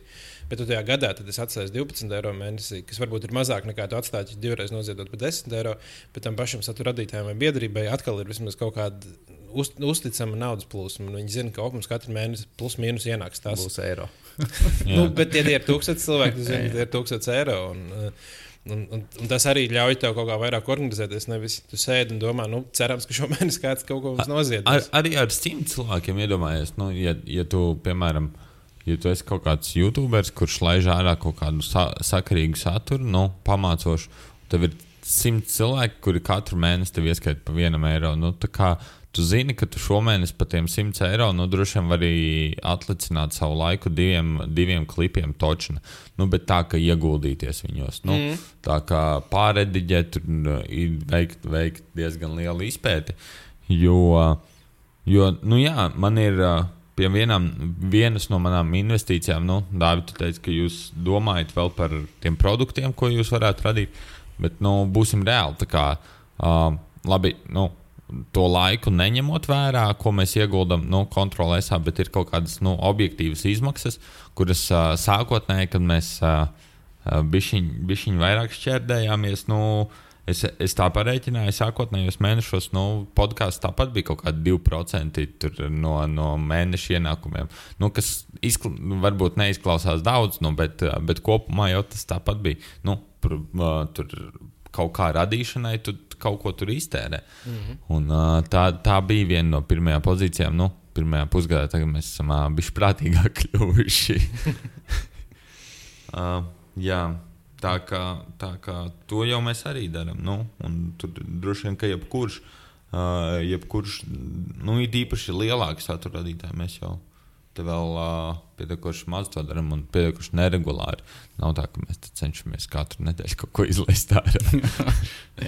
Bet tu tajā gadā tad es atstāju 12 eiro mēnesī, kas varbūt ir mazāk nekā tu atstāji ja divreiz noziedot par 10 eiro. Bet tam pašam satura radītājam vai biedrībai atkal ir vismaz kaut kāda uz, uzticama naudas plūsma. un Viņi zina, ka mums katru mēnesi plus mīnus ienāks tas. būs eiro. nu, bet, ja tie ir tūkstoši cilvēki, tad tie ir tūkstoši eiro. Un, uh, Un, un, un tas arī ļauj tev kaut kā vairāk organizēties. Nevis tu sēdi un domā, nu, cerams, ka šomēnes kāds kaut ko mums Ar, noziedīs. arī ar simt cilvēkiem iedomājies, nu, ja, ja tu, piemēram, ja tu esi kaut kāds YouTuberis, kurš laiž ārā kaut kādu sa sakarīgu saturu, nu, pamācošu, tev ir simt cilvēki, kuri katru mēnesi tev ieskaita pa vienam eiro. Nu, tā kā tu zini, ka tu šomēnes par tiem 100 eiro nu, droši vien vari atlicināt savu laiku diviem, diviem klipiem, točna. Nu, bet tā, ka ieguldīties viņos. Nu, mm. Tā kā pārrediģēt, tur nu, veikt, veikt diezgan lielu izpēti. Jo, jo nu, jā, man ir. Pie vienām, vienas no manām investīcijām, nu, Dārvid, tu teici, ka jūs domājat vēl par tiem produktiem, ko jūs varētu radīt. Bet, nu, būsim reāli. Kā, uh, labi, nu, to laiku neņemot vērā, ko mēs ieguldām nu, kontrolēsā, bet ir kaut kādas nu, objektīvas izmaksas, kuras uh, sākotnēji, kad mēs uh, bišķiņu vairāk šķērdējāmies, nu, es, es tā parēķināju, sākotnējos mēnešos, nu, podkāsts tāpat bija kaut kādi 2% tur no, no mēneša ienākumiem, nu, kas izkl nu, varbūt neizklausās daudz, nu, bet, bet kopumā jau tas tāpat bija. Nu, pr, uh, tur, kaut kā radīšanai, tu kaut ko tur iztērē. Mm -hmm. Un, uh, tā, tā bija viena no pirmajām pozīcijām. Nu, pirmajā pusgadā tagad mēs esam uh, bijuši prātīgāk kļuvuši. uh, jā, tā kā, tā kā to jau mēs arī darām. Nu, tur droši vien, ka jebkurš, uh, jebkurš nu, ir īpaši lielāks satura radītājs, mēs jau te vēl uh, pietiekoši maz to darām un pietiekoši neregulāri. Nav tā, ka mēs cenšamies katru nedēļu kaut ko izlaist ārā.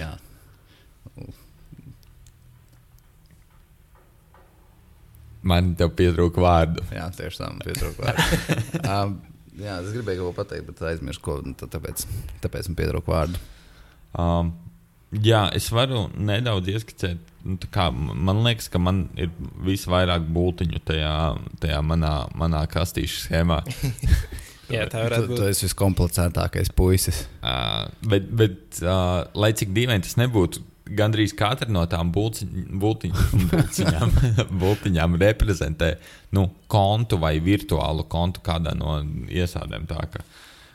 Man te pietrūka vārdu. Jā, tieši tā, man pietrūka vārdu. um, jā, es gribēju kaut ko pateikt, bet aizmirsu, ko nu, tāpēc, tāpēc man pietrūka vārdu. Um, jā, es varu nedaudz ieskicēt. Nu, tā kā, man liekas, ka man ir visvairāk būtiņu tajā, tajā manā, manā kastīšu schēmā. Jā, tā Tu, varētu tu būt. esi viskomplicētākais puisis. Uh, bet, bet uh, lai cik dīvaini tas nebūtu, gandrīz katra no tām bulciņ, bultiņ, reprezentē nu, kontu vai virtuālu kontu kādā no iestādēm. Tā kā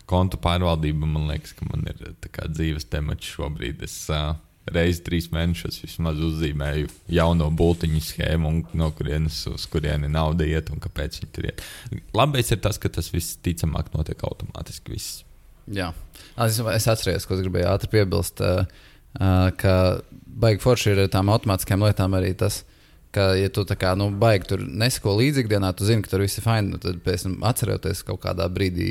kontu pārvaldība man liekas, ka man ir kā dzīves temats šobrīd. Es uh, reizes trīs mēnešos vismaz uzzīmēju jauno bultiņu schēmu, un no kurienes uz kurieni nauda iet un kāpēc viņi tur iet. Labais ir tas, ka tas viss ticamāk notiek automātiski. Viss. Jā, es, es atceros, ko es gribēju ātri piebilst. Uh, ka baigi forši ir ar tām automātiskām lietām arī tas, ka, ja tu tā kā nu, baigi tur nesako līdzi ikdienā, tu zini, ka tur viss ir fini. Nu, tad pēc tam atceroties kaut kādā brīdī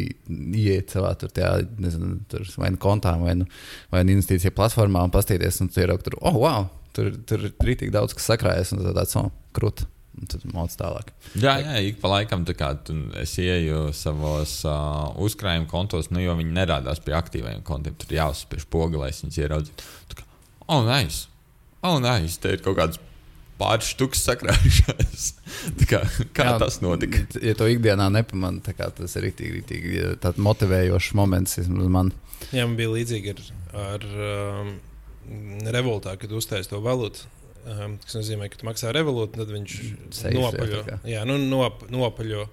iet savā tur, tajā, nezinu, tur vai nu kontā, vai nu, vai nu investīcija platformā un paskatīties, un tu ieraugi tur, oh, wow! Tur, tur ir rītīgi daudz, kas sakrājas, un tāds, oh, krūti. Un tad mācās tālāk. Jā, jā, ik pa laikam kā es ieju savos uh, uzkrājuma kontos, nu, jo viņi nerādās pie aktīviem kontiem. Tur jāuzspiež poga, lai es viņus ieraudzītu. Tā kā, oh, nice! Oh, nice! Te ir kaut kāds pāris štukas sakrājušās. Tā kā, kā Jā, tas notika? Ja to ikdienā nepamanā, tas ir rītīgi, rītīgi motivējošs moments man. Jā, man bija līdzīgi ar, ar um, revolūciju, kad uztaisīja to valūtu. Um, tas nozīmē, ka tu maksā revolūciju, tad viņš nopaļo. Jā, nu, nop, nopaļo.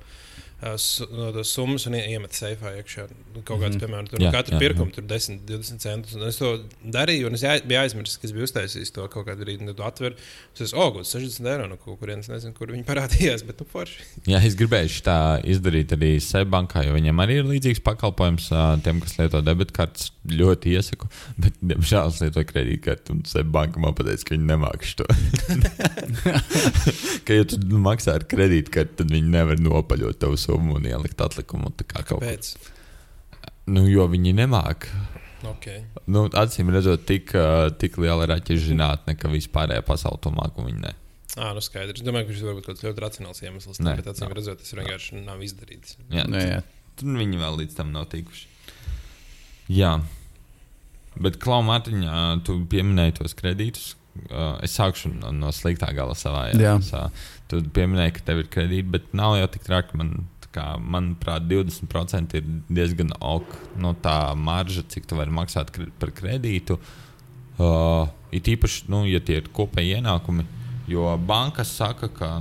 Uh, summas un iemet seifā iekšā. Nu, kaut kāds, mm -hmm. piemēram, tur jā, katru jā, pirkumu jā. tur 10, 20 centus. Un es to darīju, un es jā, biju aizmirsis, ka es biju uztaisījis to kaut kādu brīdi. Tad tu atver, es esmu oh, 60 eiro no kaut kurienes, nezinu, kur viņi parādījās, bet nu forši. Jā, es gribēju tā izdarīt arī Seibankā, jo viņiem arī ir līdzīgs pakalpojums tiem, kas lieto debitkartes. Ļoti iesaku, bet, diemžēl, es lietoju kredītkarti, un Seibanka man pateica, ka viņi nemāks to. ka, ja tu maksā ar kredītkarti, tad viņi nevar nopaļot tavu summu un ielikt atlikumu. Kāpēc? Nu, jo viņi nemāk. Okay. Nu, acīm redzot, tik, tik liela raķešu zinātne, ka vispārējā pasaule to māk un viņi ne. Ah, nu skaidrs. Es domāju, ka šis var būt kaut kāds ļoti racionāls iemesls. Nē, bet acīm redzot, tas vienkārši nav izdarīts. Jā, nu, jā. Tur viņi vēl līdz tam nav tikuši. Jā. Bet, Klau, Mārtiņā, tu pieminēji tos kredītus. Es sākšu no, no sliktā gala savā. Jā. jā. Tu pieminēji, ka tev ir kredīti, bet nav jau tik traki. Man kā, manuprāt, 20% ir diezgan ok no tā marža, cik tu vari maksāt par kredītu. Uh, it īpaši, nu, ja tie ir kopēji ienākumi, jo bankas saka, ka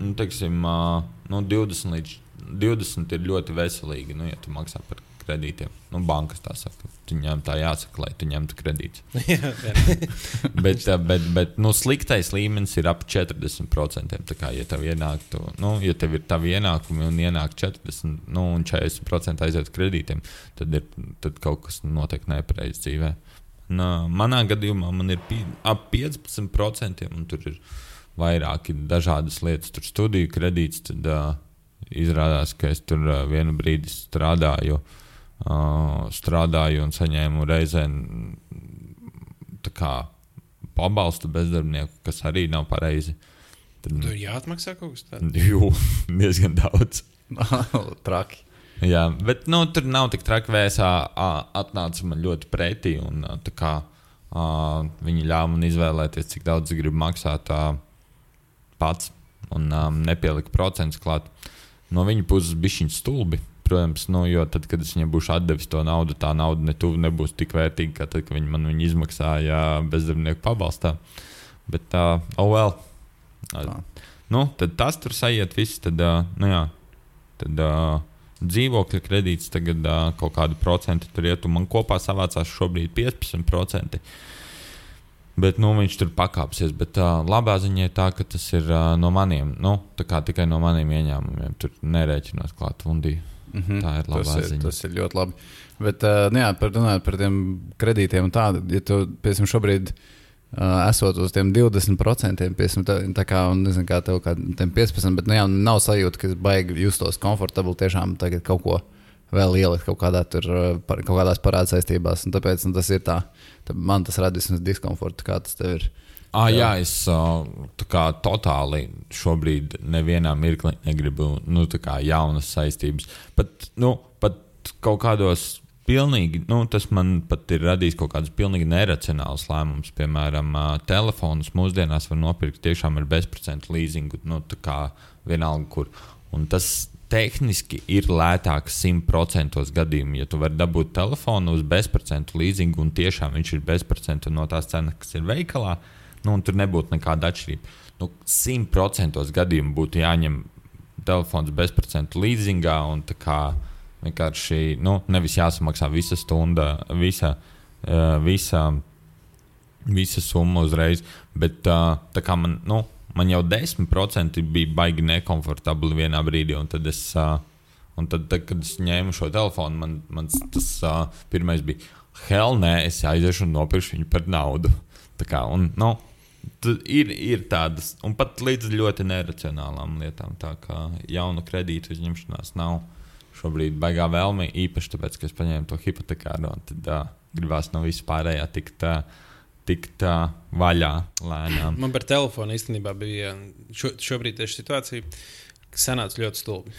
nu, teiksim, uh, nu, 20 līdz 20 ir ļoti veselīgi, nu, ja tu maksā par kredītiem. Nu, bankas tā saka, viņiem tā jāsaka, lai tu ņemtu kredītus. bet bet, bet nu, sliktais līmenis ir ap 40%. Tā kā, ja tev, ienāktu, nu, ja tev ir tavi ienākumi un ienāk 40 nu, un 40% aiziet kredītiem, tad, ir, tad kaut kas notiek nepareizi dzīvē. Nā, manā gadījumā man ir pie, ap 15%, un tur ir vairāki dažādas lietas, tur studiju kredīts. Tad, uh, izrādās, ka es tur vienu brīdi strādāju uh, uh, strādāju un saņēmu reizē pabalstu bezdarbnieku, kas arī nav pareizi. Tad tur jāatmaksā kaut kas tāds. Jū, diezgan daudz. Traki. Jā, bet nu, tur nav tik traki. Vēsā atnāca man ļoti pretī. Un, kā, uh, viņi ļāva man izvēlēties, cik daudz es gribu maksāt uh, pats. Un um, nepielika procentus klāt. No viņa puses bija šī stulbi. Protams, nu, jo tad, kad es viņam būšu devis to naudu, tā nauda ne tuvu nebūs tik vērtīga, kā tad, kad viņi man viņu izmaksāja bezdarbnieku pabalstā. Bet tā, uh, oh, well. Tā. Nu, tad tas tur sajiet, viss. Tad, uh, nu, jā, tad uh, dzīvokļa kredīts tagad uh, kaut kādu procentu tur iet, un man kopā savācās šobrīd 15%. Bet nu, viņš tur pakāpsies. Bet uh, labā ziņā ir tā, ka tas ir uh, no maniem, nu, tikai no maniem ieņēmumiem. Tur nerēķinās klāt fundiju. Mm -hmm. Tā ir laba tas ziņa. Tas ir ļoti labi. Bet, uh, nu jā, par, runājot par tiem kredītiem tādu, ja tu, piemēram, šobrīd uh, esot uz tiem 20%, piemēram, tā, tā kā, un nezinu, kā tev kā 15%, bet, nu jā, nav sajūta, ka baigi justos komfortabli tiešām tagad kaut ko vēl ielikt kaut, kādā tur, par, kaut kādās parāda saistībās. Tāpēc nu, tas ir tā, tā, man tas vismaz diskomfortu, kā tas tev ir. Ah, jā, jā, es kā totāli šobrīd nevienā mirklī negribu nu, jaunas saistības. Pat, nu, pat kaut kādos pilnīgi, nu, tas man pat ir radījis kaut kādus pilnīgi neracionālus lēmumus. Piemēram, telefonus mūsdienās var nopirkt tiešām ar bezprocentu līzingu, nu, tā kā vienalga, kur. Un tas tehniski ir lētāk 100% gadījumā, ja tu vari dabūt telefonu uz bezprocentu līzingu un tiešām viņš ir bezprocentu no tās cenas, kas ir veikalā. Uh, nu, tur nebūtu nekāda atšķirība. Nu, 100% gadījumu būtu jāņem telefons bezprocentu līzingā un tā kā vienkārši nu, nevis jāsamaksā visa stunda, visa, uh, visa, visa summa uzreiz, bet uh, tā kā man, nu, man jau 10% bija baigi nekomfortabli vienā brīdī, un tad es. Uh, Un tad, tad, kad es ņēmu šo telefonu, man, man tas uh, pirmais bija, hell, nē, es aiziešu un nopirkšu viņu par naudu. Tā kā, un, nu, ir, ir tādas, un pat līdz ļoti neracionālām lietām, tā kā jaunu kredītu uzņemšanās nav šobrīd baigā vēlme, īpaši tāpēc, ka es paņēmu to hipotekāro, un tad uh, gribās no vispārējā tikt. Uh, tikt uh, vaļā lēnām. Man par telefonu īstenībā bija šo, šobrīd tieši situācija. Kas sanāca ļoti stulbi.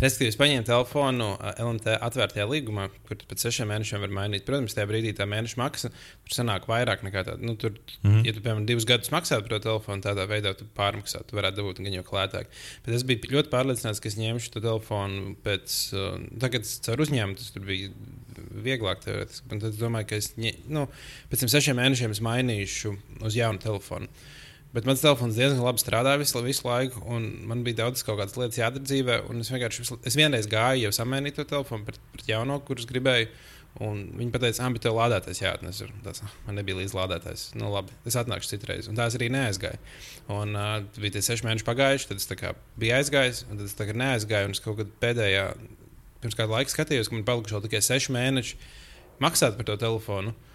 Respektīvi, es paņēmu telefonu LMT atvērtajā līgumā, kur pēc sešiem mēnešiem var mainīt. Protams, tajā brīdī tā mēneša maksa tur sanāk vairāk nekā tāda. Nu, tur, mm -hmm. Ja tu, piemēram, divus gadus maksātu par to telefonu, tādā veidā tu pārmaksātu, tu varētu dabūt gan jau lētāk. Bet es biju ļoti pārliecināts, ka es ņemšu to telefonu pēc, uh, tagad caur uzņēmumu, tas bija vieglāk. Tad es domāju, ka es, nu, pēc tam sešiem mēnešiem es mainīšu uz jaunu telefonu. Bet mans telefons diezgan labi strādāja visu, visu laiku, un man bija daudz kaut kādas lietas jādara dzīvē. Es vienkārši es vienreiz gāju, jau samainīju to telefonu pret, pret jauno, kurus gribēju. Un viņi teica, ah, bet tev lādētājs jāatnes. Tas, man nebija līdz lādētājs. Nu, labi, es atnākšu citreiz. Un tā es arī neaizgāju. Un uh, bija tie seši mēneši pagājuši, tad es biju aizgājis, un tad es tagad neaizgāju. Un es kaut kad pēdējā, pirms kāda laika skatījos, ka man palikuši tikai seši mēneši maksāt par to telefonu. Uh,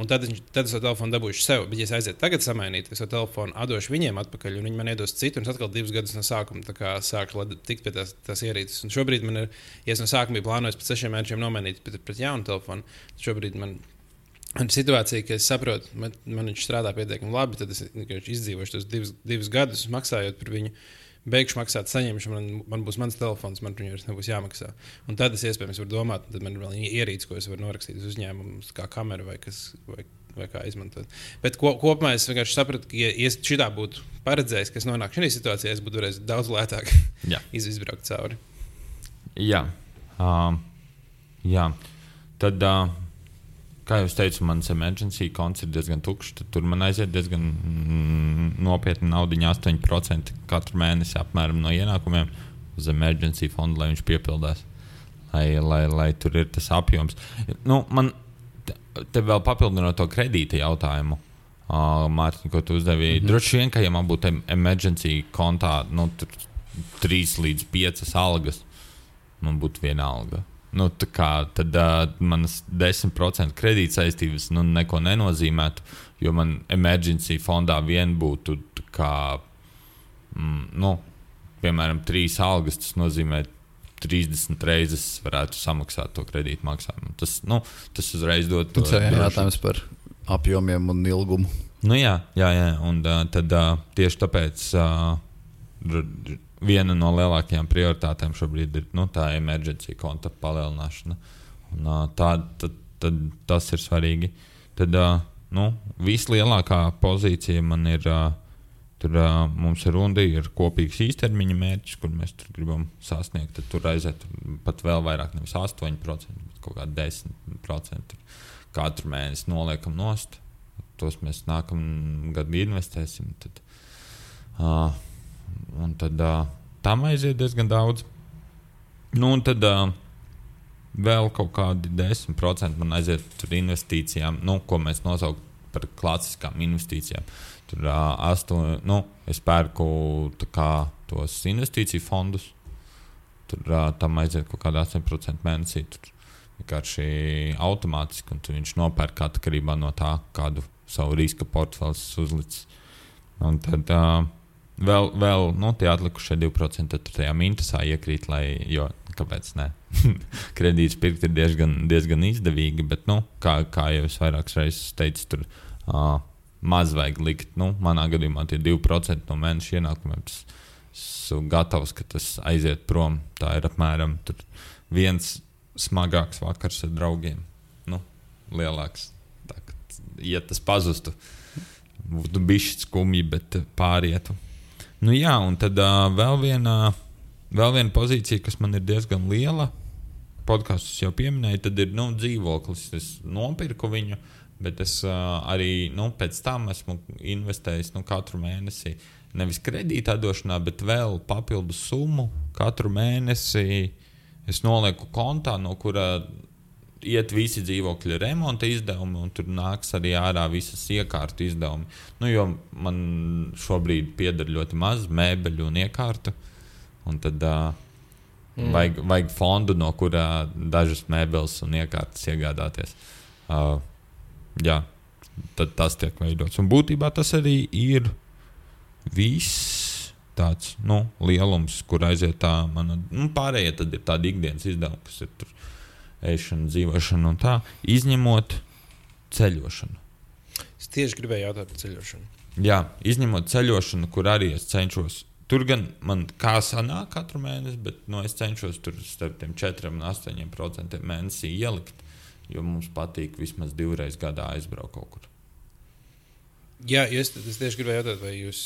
Un tad, tad es to telefonu dabūšu sev. Bet, ja es aizietu tagad samainīt, es to telefonu atdošu viņiem atpakaļ, un viņi man iedos citu, un es atkal divus gadus no sākuma sākšu tikt pie tās, tās ierīces. Un šobrīd man ir, ja es no sākuma biju plānojis pēc sešiem mēnešiem nomainīt pret, pret jaunu telefonu, tad šobrīd man ir situācija, ka es saprotu, man, man viņš strādā pietiekami labi, tad es izdzīvošu tos divus, divus gadus maksājot par viņu beigšu maksāt, saņemšu, man, man būs mans telefons, man viņam vairs nebūs jāmaksā. Un tad es iespējams varu domāt, tad man ir vēl ierīce, ko es varu norakstīt uz uzņēmumu, kā kamera vai, kas, vai, vai kā izmantot. Bet ko, kopumā es vienkārši sapratu, ka, ja šī tā būtu paredzējis, ka es nonākšu šajā situācijā, es būtu varējis daudz lētāk izbraukt cauri. Jā. Uh, jā. Tad uh, kā jau teicu, mans emergency konts ir diezgan tukšs. Tur man aiziet diezgan nopietna nauda, 8% katru mēnesi apmēram no ienākumiem uz emergency fondu, lai viņš piepildās. Lai, lai, lai tur ir tas apjoms. Nu, man te, te vēl papildinot to kredīta jautājumu, uh, Mārtiņ, ko tu uzdevi. Mm -hmm. Droši vien, ka ja man būtu emergency kontā nu, 3 līdz 5 algas, man būtu viena alga nu, kā, tad uh, manas 10% kredītsaistības nu, neko nenozīmētu, jo man emergency fondā vien būtu kā, mm, nu, piemēram, trīs algas. Tas nozīmē, 30 reizes varētu samaksāt to kredītu maksājumu. Tas, nu, tas uzreiz dod to jāsaka. Jautājums par apjomiem un ilgumu. Nu, jā, jā, jā. un uh, tad uh, tieši tāpēc. Uh, viena no lielākajām prioritātēm šobrīd ir nu, tā emergency konta palielināšana. Un, tā, tad, tad tas ir svarīgi. Tad nu, vislielākā pozīcija man ir. Tur mums ir runa, ir kopīgs īstermiņa mērķis, kur mēs gribam sasniegt. Tad tur aiziet pat vēl vairāk, nevis 8%, bet kaut kā 10%. Katru mēnesi noliekam nost. Tos mēs nākamā gada investēsim. Tad, uh, Un tad uh, tam aiziet diezgan daudz. Nu, un tad uh, vēl kaut kādi 10% man aiziet tur investīcijām, nu, ko mēs nosaucam par klasiskām investīcijām. Tur uh, astoņi, nu, es pērku kā, tos investīciju fondus. Tur uh, tam aiziet kaut kāda 8% mēnesī. Tur vienkārši automātiski, un viņš nopērk atkarībā no tā, kādu savu riska portfeli uzlicis. Un tad uh, vēl, vēl nu, tie atlikušie 2% tad tajā mintusā iekrīt, lai, jo kāpēc ne? Kredīts pirkt ir diezgan, diezgan izdevīgi, bet, nu, kā, kā jau es vairākas reizes teicu, tur uh, maz vajag likt. Nu, manā gadījumā tie 2% no mēneša ienākumiem. Tas, esmu gatavs, ka tas aiziet prom. Tā ir apmēram viens smagāks vakars ar draugiem. Nu, lielāks. Tā, ja tas pazustu, būtu bijis skumji, bet pārietu. Nu, jā, un tad uh, vēl, viena, vēl viena pozīcija, kas man ir diezgan liela, podkāstus jau pieminēju, tad ir nu, dzīvoklis. Es nopirku viņu, bet es uh, arī nu, pēc tam esmu investējis nu, katru mēnesi. Nevis kredītā došanā, bet vēl papildus summu katru mēnesi. Es nolieku kontā, no kura iet visi dzīvokļa remonta izdevumi, un tur nāks arī ārā visas iekārtu izdevumi. Nu, jo man šobrīd pieder ļoti maz mēbeļu un iekārtu. Un tad uh, mm. vajag, vajag fondu, no kurā dažas mēbeles un iekārtas iegādāties. Uh, jā, tad tas tiek veidots. Un būtībā tas arī ir viss tāds nu, lielums, kur aiziet tā mana. Nu, pārējie tad ir tādi ikdienas izdevumi, kas ir tur ēšanu, dzīvošanu un tā, izņemot ceļošanu. Es tieši gribēju jautāt par ceļošanu. Jā, izņemot ceļošanu, kur arī es cenšos tur gan man kā sanāk katru mēnesi, bet nu, es cenšos tur starp tiem 4 un 8 procentiem mēnesī ielikt, jo mums patīk vismaz divreiz gadā aizbraukt kaut kur. Jā, es, es tieši gribēju jautāt, vai, jūs,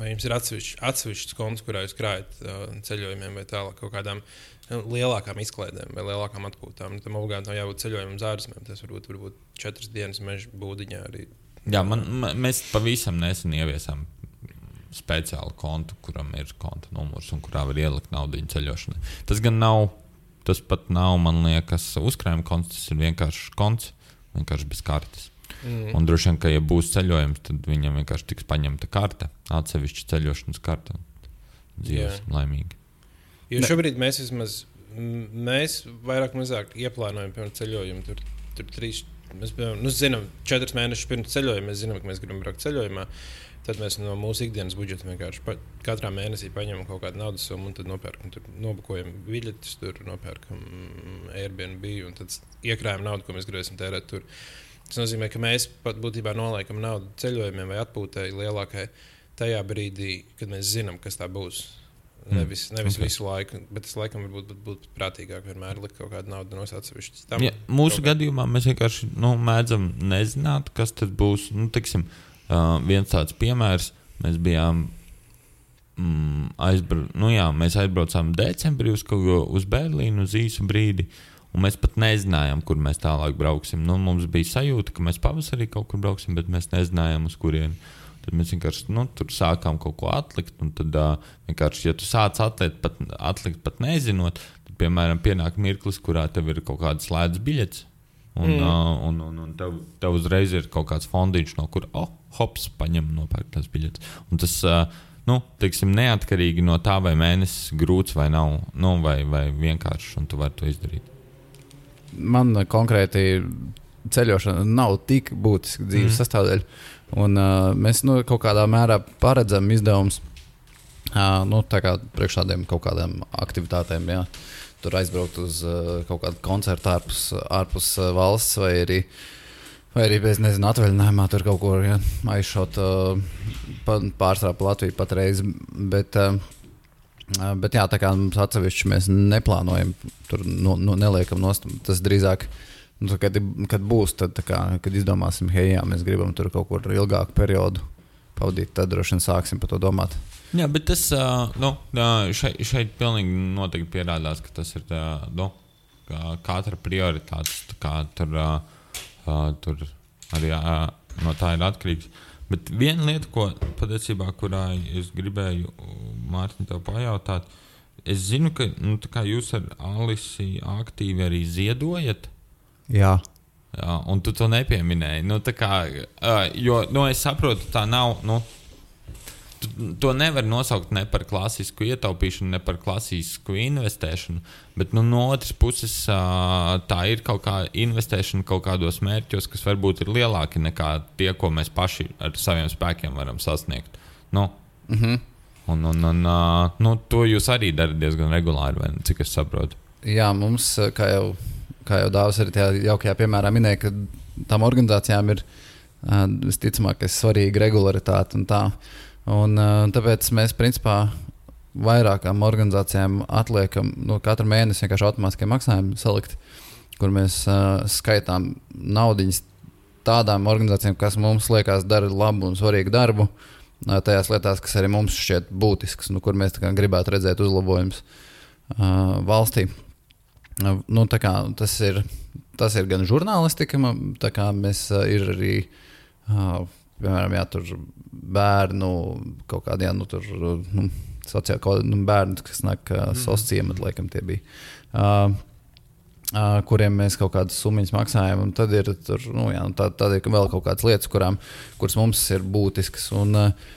vai jums ir atsevišķs, atsevišķs konts, kurā jūs krājat uh, ceļojumiem vai tālāk kaut kādām lielākām izklaidēm vai lielākām atpūtām. Nu, tam obligāti nav jābūt ceļojumam uz ārzemēm. Tas varbūt, varbūt četras dienas meža būdiņā arī. Jā, man, man, mēs pavisam nesen ieviesām speciālu kontu, kuram ir konta numurs un kurā var ielikt naudu ceļošanai. Tas gan nav, tas pat nav, man liekas, uzkrājuma konts, tas ir vienkārši konts, vienkārši bez kartes. Mm. Un droši vien, ka, ja būs ceļojums, tad viņam vienkārši tiks paņemta karte, atsevišķa ceļošanas karte. Dzīves laimīgi. Jo ne. šobrīd mēs vismaz, mēs vairāk mazāk ieplānojam pirms ceļojuma. Tur, tur trīs, mēs nu, zinām, četrus mēnešus pirms ceļojuma mēs zinām, ka mēs gribam braukt ceļojumā. Tad mēs no mūsu ikdienas budžeta vienkārši pa, katrā mēnesī paņemam kaut kādu naudas summu un tad nopērkam, tur nobukojam biļetes, tur nopērkam Airbnb un tad iekrājam naudu, ko mēs gribēsim tērēt tur. Tas nozīmē, ka mēs pat būtībā noliekam naudu ceļojumiem vai atpūtai lielākai tajā brīdī, kad mēs zinām, kas tā būs. Mm. Nevis, nevis okay. visu laiku, bet es laikam būtu prātīgāk vienmēr likt kaut kādu naudu no atsevišķas. Ja, mūsu kaut gadījumā mēs vienkārši nu, mēdzam nezināt, kas tas būs. Nu, tiksim, uh, viens tāds piemērs, mēs bijām. Mm, aizbra... nu, jā, mēs aizbraucām decembrī uz, uz Berlīnu uz īsu brīdi. Uh, Un mēs pat nezinājām, kur mēs tālāk brauksim. Nu, mums bija sajūta, ka mēs pavasarī kaut kur brauksim, bet mēs nezinājām, uz kurieni. Tad mēs vienkārši nu, tur sākām kaut ko atlikt. Tad, uh, vienkārši, ja tu sāc atlikt, pat, atlikt pat nezinot, tad, piemēram, pienāk mirklis, kurā tev ir kaut kādas slēdzas biļetes. Un, mm. uh, un, un, un tev, tev uzreiz ir kaut kāds fondiņš, no kura, oh, hops, paņem un nopērk tās biļetes. Un tas, uh, nu, teiksim, neatkarīgi no tā, vai mēnesis grūts vai nav, nu, vai, vai vienkāršs, un tu vari to izdarīt man konkrēti ceļošana nav tik būtiska dzīves mm. sastāvdaļa. Un, uh, mēs nu, kaut kādā mērā paredzam izdevumus uh, nu, priekš tādiem kaut kādām aktivitātēm. Jā. Tur aizbraukt uz uh, kaut kādu koncertu ārpus, ārpus uh, valsts vai arī, vai arī bez nezinu, atvaļinājumā tur kaut kur ja, aizšaut uh, pārsvarā pa Latviju patreiz. Bet, uh, Bet jā, tā kā mums atsevišķi mēs neplānojam, tur nu, nu, neliekam nost. Tas drīzāk, nu, kad, kad būs, tad, kā, kad izdomāsim, hei, jā, mēs gribam tur kaut kur ilgāku periodu pavadīt, tad droši vien sāksim par to domāt. Jā, bet tas nu, šeit, šeit pilnīgi noteikti pierādās, ka tas ir nu, katra prioritāte. Kā tur, tur arī no tā ir atkarīgs. Bet viena lieta, ko patiesībā, kurā es gribēju Mārtiņu tev pajautāt, es zinu, ka nu, jūs ar Alisi aktīvi arī ziedojat. Jā. Jā, un tu to nepieminēji. Nu, kā, jo nu, es saprotu, tā nav. Nu, to nevar nosaukt ne par klasisku ietaupīšanu, ne par klasisku investēšanu. Bet nu, no otras puses, tā ir kaut kāda investēšana kaut kādos mērķos, kas varbūt ir lielāki nekā tie, ko mēs paši ar saviem spēkiem varam sasniegt. Nu, mm -hmm. Un, un, un nu, to jūs arī darat diezgan regulāri, cik es saprotu. Jā, mums, kā jau, kā jau Dārzs arī tajā jaukajā piemērā minēja, ka tām organizācijām ir visticamāk svarīga regularitāte un tā. Un, uh, tāpēc mēs principā vairākām organizācijām atliekam no katra mēneša vienkārši automātiskie maksājumi salikt, kur mēs uh, skaitām naudiņas tādām organizācijām, kas mums liekas dara labu un svarīgu darbu. Uh, tajās lietās, kas arī mums šķiet būtiskas, nu, kur mēs gribētu redzēt uzlabojumus uh, valstī. Uh, nu, kā, tas, ir, tas ir gan žurnālistika, kā mēs ir arī piemēram, jā, tur bērnu kaut kādiem nu, tur, nu, sociāli nu, bērni, kas nāk mm. sociālā ciemata, laikam tie bija. Uh, Uh, kuriem mēs kaut kādas summas maksājam. Tad ir, tur, nu, jā, nu, tā, tad ir vēl kaut kādas lietas, kurām, kuras mums ir būtiskas. Un, uh,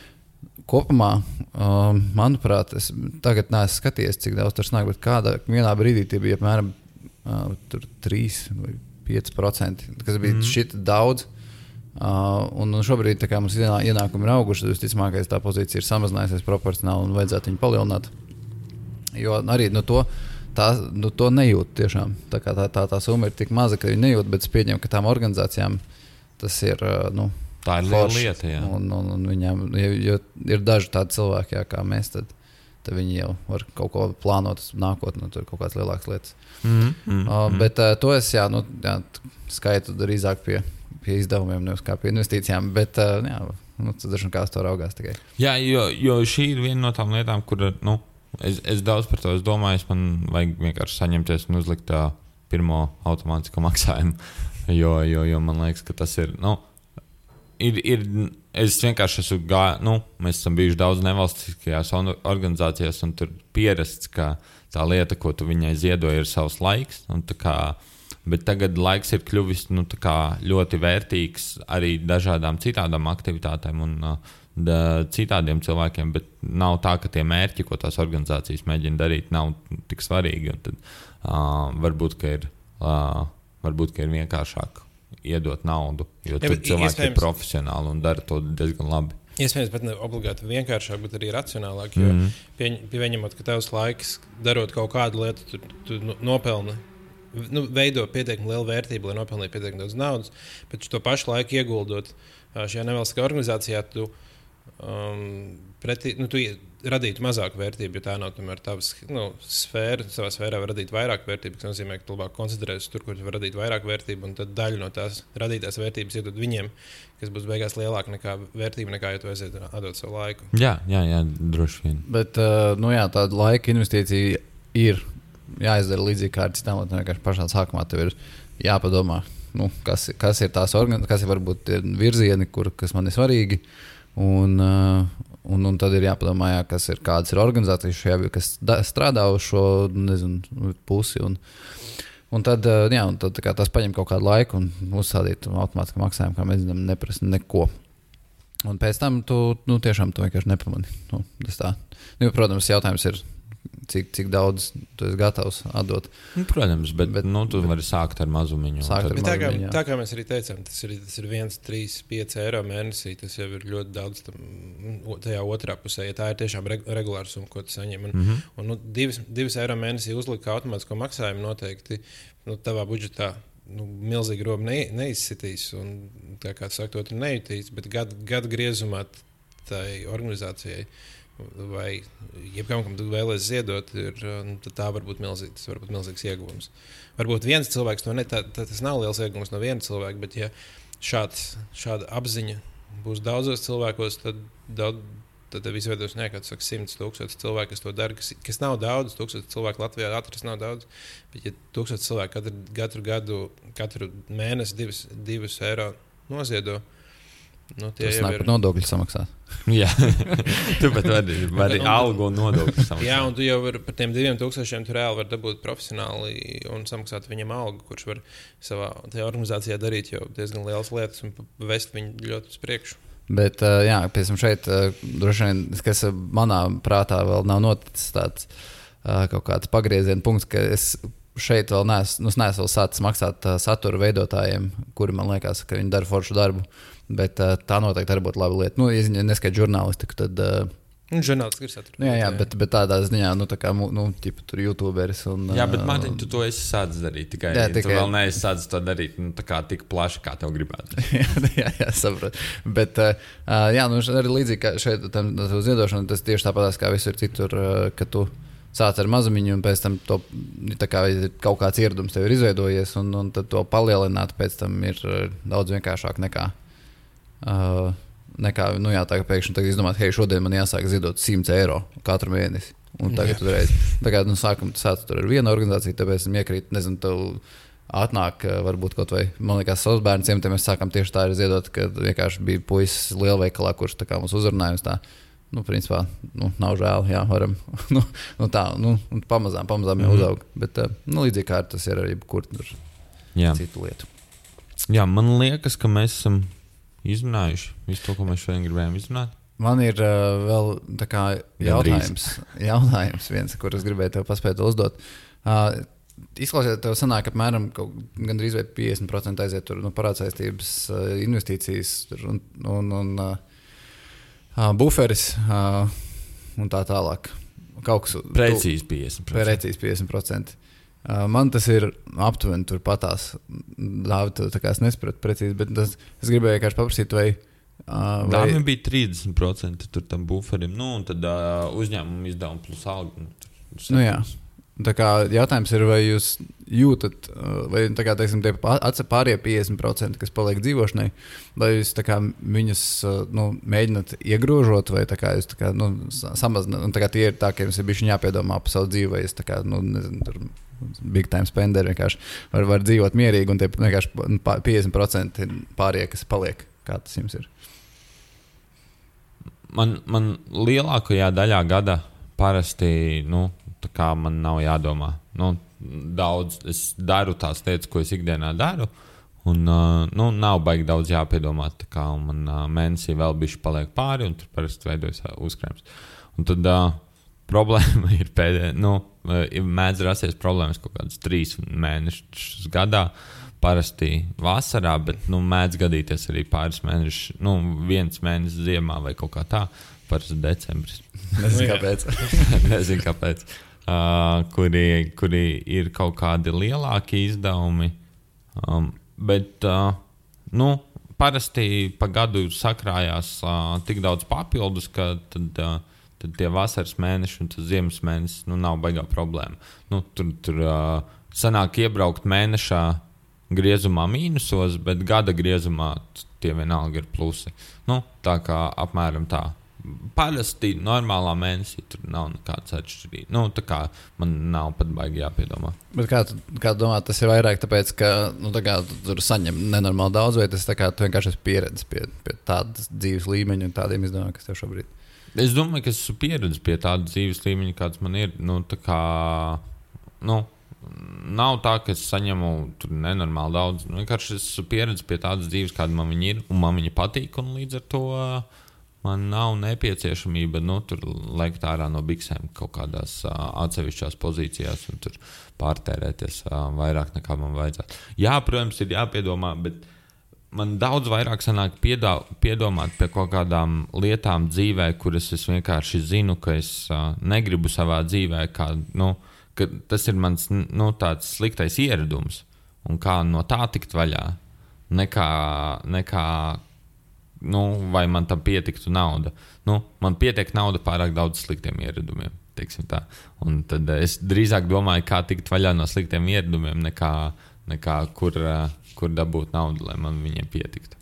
kopumā, uh, manuprāt, es tagad neesmu skatījies, cik daudz tur nāk, bet kādā brīdī tie bija apmēram uh, 3 vai 5%, kas bija mm. šķiet daudz. Uh, un šobrīd mums ienākumi ir auguši. Visticamāk, tā pozīcija ir samazinājusies proporcionāli un vajadzētu viņu palielināt. Jo arī no to, tā, no to nejūt tiešām. Tā, tā, tā, tā summa ir tik maza, ka viņi nejūt, bet es pieņemu, ka tām organizācijām tas ir. Uh, nu, Tā ir liela lieta, jā. Un, un, un viņam jo, jo ir daži tādi cilvēki, jā, kā mēs. Tad, tad viņi jau var kaut ko plānot uz nākotnē, tur kaut kādas lielākas lietas. Mm, mm, Uh, bet uh, to es jā, nu, jā, skaitu drīzāk pie, pie izdevumiem, nevis kā pie investīcijām. Bet uh, jā, nu, tas dažkārt kā uz to raugās tikai. Jā, jo, jo šī ir viena no tām lietām, kur nu, es, es daudz par to es domāju. Es man vajag vienkārši saņemties un uzlikt tā pirmo automātisko maksājumu. Jo, jo, jo man liekas, ka tas ir. Nu, ir, ir es vienkārši esmu gājis, nu, mēs esam bijuši daudz nevalstiskajās organizācijās, un tur pierasts, ka tā lieta, ko tu viņai ziedoji, ir savs laiks. Kā, bet tagad laiks ir kļuvis nu, kā ļoti vērtīgs arī dažādām citām aktivitātēm un uh, da, citādiem cilvēkiem. Bet nav tā, ka tie mērķi, ko tās organizācijas mēģina darīt, nav tik svarīgi. Tad, uh, varbūt, ka ir, uh, varbūt, ka ir vienkāršāk iedot naudu, jo bet cilvēki ir profesionāli un dara to diezgan labi. Iespējams, pat ne obligāti vienkāršāk, bet arī racionālāk. Jo Mhm. pieņ, pieņemot, ka tavs laiks, darot kaut kādu lietu, tu, tu nopelni. Nu, veido pietiekami lielu vērtību, lai nopelnītu pietiekami daudz naudas, bet to pašu laiku ieguldot šajā nevalstiskajā organizācijā, tu, um, pretī, nu, tu radītu mazāku vērtību, jo tā nav tomēr tavs nu, sfēra. Savā sfērā var radīt vairāk vērtību, kas nozīmē, ka tu labāk koncentrēsies tur, kur tu vari radīt vairāk vērtību, un tad daļu no tās radītās vērtības iedod viņiem, kas būs beigās lielāka nekā vērtība, nekā ja tu aiziet atdot savu laiku. Jā, jā, jā droši vien. Bet uh, nu, jā, tāda laika investīcija ir jāizdara līdzīgi kā ar citām lietām. Vienkārši pašā sākumā tev ir jāpadomā, nu, kas, kas ir tās organizācijas, kas ir varbūt tie virzieni, kur, kas man ir svarīgi. Un, uh, un, un tad ir jāpadomā, jā, kas ir, kādas ir organizācijas, šajā, kas da, strādā uz šo nezinu, pusi. Un, Un tad, uh, jā, un tad tas prasa kaut kādu laiku, un uzstādīt automātiski maksājumu, kā mēs zinām, neprasa neko. Un pēc tam tu nu, tiešām tu vienkārši nepamani. Nu, tā. nu, protams, jautājums ir, cik, cik daudz tu esi gatavs atdot. Nu, protams, bet, Bet- bet nu, tu vari sākt ar mazumiņu. Sākt ar Bet tā, kā, mazumiņu, jā. tā kā mēs arī teicām, tas ir, tas ir 1, 3, 5 eiro mēnesī. Tas jau ir ļoti daudz tam, tajā otrā pusē. Ja tā ir tiešām reg regulāra summa, ko tu saņem. Un, mm. -hmm. un, nu, divas, divas eiro mēnesī uzlikt kā automātisko maksājumu noteikti nu, tavā budžetā. Nu, milzīgi roba ne, neizsitīs, un tā kā saka, to nejutīs. Bet gadu, gadu griezumā tai organizācijai vai jebkam, kam tu vēlēsies ziedot, ir, nu, tad tā var būt milzīga. Tas var būt milzīgs ieguvums. Varbūt viens cilvēks to ne, tā, tā, tas nav liels ieguvums no viena cilvēka, bet ja šāds, šāda apziņa būs daudzos cilvēkos, tad, daudz, tad tev izveidos nekāds simts tūkstoši cilvēku, kas to dara, kas, kas nav daudz. Tūkstoši cilvēku Latvijā atrast nav daudz. Bet, ja tūkstoši cilvēku katru, katru gadu, katru mēnesi divus, divus eiro noziedo, nu, tie jau ir. par nodokļu samaksāt. Jā, tu pat vari, vari algu un nodokļus samaksāt. Jā, un tu jau vari par tiem diviem tūkstošiem tu reāli vari dabūt profesionāli un samaksāt viņam algu, kurš var savā organizācijā darīt jau diezgan lielas lietas un vest viņu ļoti uz priekšu. Bet, uh, jā, piemēram, šeit uh, droši vien, kas manā prātā vēl nav noticis tāds uh, kaut kāds pagrieziena punkts, ka es šeit vēl neesmu, nu, es neesmu sācis maksāt uh, satura veidotājiem, kuri man liekas, ka viņi dara foršu darbu. Bet uh, tā noteikti arī būtu laba lieta. Nu, ja viņi neskaidro žurnālistiku, tad. Uh, Un žurnālisti ir satura. nu, jā, jā, bet, bet tādā ziņā, nu, tā kā, nu, tipa, tur YouTuberis un. Jā, bet uh, Mārtiņ, tu to esi sācis darīt. Tikai Jā, tikai... tu vēl neesi sācis to darīt nu, tā kā tik plaši, kā tev gribētu. jā, jā, saprotu. Bet, uh, jā, nu, arī līdzīgi kā šeit, tam tam ziedošana, tas tieši tāpat kā visur citur, ka tu sāc ar mazumiņu, un pēc tam to, tā kā ir kaut kāds ieradums tev ir izveidojies, un, un tad to palielināt pēc tam ir daudz vienkāršāk nekā. Uh, Nekā, nu jā, tā kā pēkšņi tagad izdomāt, hei, šodien man jāsāk ziedot 100 eiro katru mēnesi. Un tagad tu reiz, tā kā, nu, sākumā tu sāc tur ar vienu organizāciju, tāpēc viņam iekrīt, nezinu, tev atnāk, eh, varbūt kaut vai, man liekas, savus bērnu ciematiem mēs sākām tieši tā arī ziedot, kad vienkārši bija puisis lielveikalā, kurš tā kā mums uzrunāja uz tā. Nu, principā, nu, nav žēl, jā, varam. nu, nu, tā, nu, un pamazām, pamazām jau Mhm. uzaug. Bet, eh, nu, līdzīgi kā tas ir arī kur tur citu lietu. Jā, man liekas, ka mēs esam izrunājuši visu to, ko mēs šodien gribējām izrunāt. Man ir uh, vēl jautājums, jautājums viens, kurus gribēju tev paspēt uzdot. Uh, Izklausās, tev sanāk, apmēram gandrīz vai 50% aiziet tur no parādsaistības, uh, investīcijas tur un, un, un uh, buferis uh, un tā tālāk. Kaut kas Precīzi 50%. Precīzi 50%. Uh, man tas ir aptuveni turpatās. Dāvi, tu tā kā es nesapratu precīzi, bet tas, es gribēju vienkārši paprasīt, vai Uh, vai... Dāvim bija 30% tur tam buferim, nu, un tad uh, uzņēmuma izdevuma plus alga. Nu, Nu, jā. Tā kā jautājums ir, vai jūs jūtat, vai tā kā, teiksim, tie pārējie 50%, kas paliek dzīvošanai, vai jūs kā, viņus nu, mēģināt iegrožot, vai tā kā, jūs kā, nu, sa- samazināt. Un kā tie ir tā, ka jums ir bijis jāpiedomā par savu dzīvi, vai jūs kā, nu, nezinu, tur big time spender vienkārši var, var dzīvot mierīgi, un tie vienkārši nu, pā- 50% ir pārējie, kas paliek. Kā tas jums ir? Man, man lielākajā daļā gada parasti nu, man nav jādomā. Nu, daudz es daru tās lietas, ko es ikdienā daru. Un, uh, nu, nav baigi daudz jāpiedomā. Kā, man uh, mēnesī vēl bija paliek pāri, un tur parasti veidojas uh, uzkrājums. Un tad uh, problēma ir pēdējā, nu, mēdz rasties problēmas kaut kādas trīs mēnešus gadā. Parasti vasarā, bet nu, mēdz gadīties arī pāris mēnešus, nu, viens mēnesis ziemā vai kaut kā tā. Parasti decembris. Nezinu, jā. kāpēc. Nezinu, kāpēc. Uh, kuri, kuri ir kaut kādi lielāki izdevumi. Um, bet, uh, nu, parasti pa gadu sakrājās uh, tik daudz papildus, ka tad, uh, tad tie vasaras mēneši un ziemas mēnesis nu, nav baigā problēma. Nu, tur tur uh, sanāk iebraukt mēnešā griezumā mīnusos, bet gada griezumā tie vienalga ir plusi. Nu, tā kā apmēram tā. Parasti normālā mēnesī tur nav nekādas atšķirības. Nu, tā kā man nav pat baigi jāpiedomā. Bet kā, kā domā, tas ir vairāk tāpēc, ka nu, tā kā, tu tur saņem nenormāli daudz, vai tas kā, vienkārši esi pieredzējis pie, pie tādas dzīves līmeņa un tādiem izdevumiem, kas tev šobrīd ir. Es domāju, ka es esmu pieredzējis pie tāda dzīves līmeņa, kāds man ir. Nu, kā, nu, nav tā, ka es saņemu nenormāli daudz. Nu, vienkārši es esmu pieredzējis pie tādas dzīves, kāda man viņa ir, un man viņa patīk. Līdz ar to uh, man nav nepieciešamība nu, lekt ārā no biksēm kaut kādās uh, atsevišķās pozīcijās un pārtērēties uh, vairāk nekā man vajadzētu. Jā, protams, ir jāpiedomā, bet man daudz vairāk sanāk piedā, piedomāt pie kaut kādām lietām dzīvē, kuras es vienkārši zinu, ka es uh, negribu savā dzīvē, kā, nu, ka tas ir mans nu, tāds sliktais ieradums un kā no tā tikt vaļā. Nekā, nekā nu, vai man tam pietiktu nauda. Nu, man pietiek nauda pārāk daudz sliktiem ieradumiem. Un tad es drīzāk domāju, kā tikt vaļā no sliktiem ieradumiem, nekā, nekā kur, eh, kur dabūt naudu, lai man viņiem pietiktu.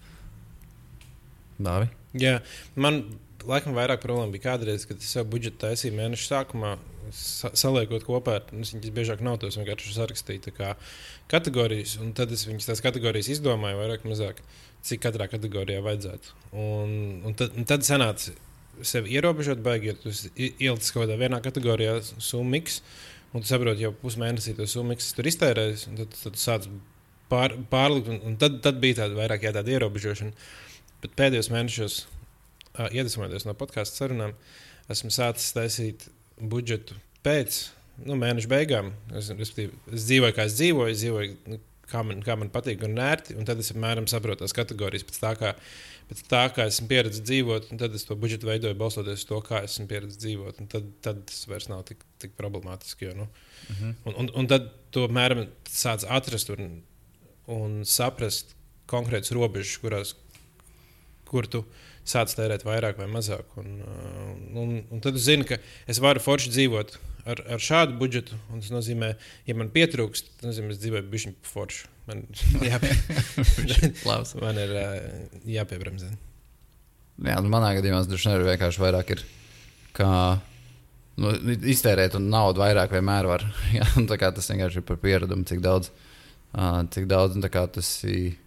Dāvi? Jā, man laikam vairāk problēma bija kādreiz, kad es savu budžetu taisīju mēneša sākumā. sa- Saliekot kopā, nu, viņas biežāk nav tos vienkārši sarakstīju tā kā kategorijas, un tad es viņas tās kategorijas izdomāju vairāk vai mazāk, cik katrā kategorijā vajadzētu. Un, un, tad, un tad sanāca sevi ierobežot, baigi, ja tu ielicis kaut kādā vienā kategorijā summas, un tu saproti, jau pusmēnesī to summas tur iztērējis, un tad, tad tu sāc pār, pārlikt, un, un tad, tad bija tāda vairāk jā, tāda ierobežošana. Bet pēdējos mēnešos, uh, iedvesmojoties no podkāstu sarunām, esmu sācis taisīt budžetu pēc nu, mēneša beigām. Es, respektīvi, es dzīvoju, kā es dzīvoju, es dzīvoju, nu, kā, man, kā man patīk un ērti, un tad es apmēram saprotu tās kategorijas pēc tā, kā, pēc tā, kā esmu pieredzējis dzīvot, tad es to budžetu veidoju balstoties uz to, kā esmu pieredzējis dzīvot. un Tad, tad tas vairs nav tik, tik problemātiski. Jo, nu, Mhm. Un, un, un tad to mēram sāc atrast un, un saprast konkrētas robežas, kurās kur tu sāc tērēt vairāk vai mazāk. Un, uh, un, un tad es zinu, ka es varu forši dzīvot ar, ar šādu budžetu. un Tas nozīmē, ja man pietrūkst, tas nozīmē, es dzīvoju bišķiņu forši. Man, jāpie, man ir uh, jāpiebremzē. Jā, nu manā gadījumā tas droši vien arī vienkārši vairāk ir. Kā, nu, iztērēt un naudu vairāk vienmēr var. Jā, un tā kā tas vienkārši ir par pieradumu, cik daudz, uh, cik daudz tas ir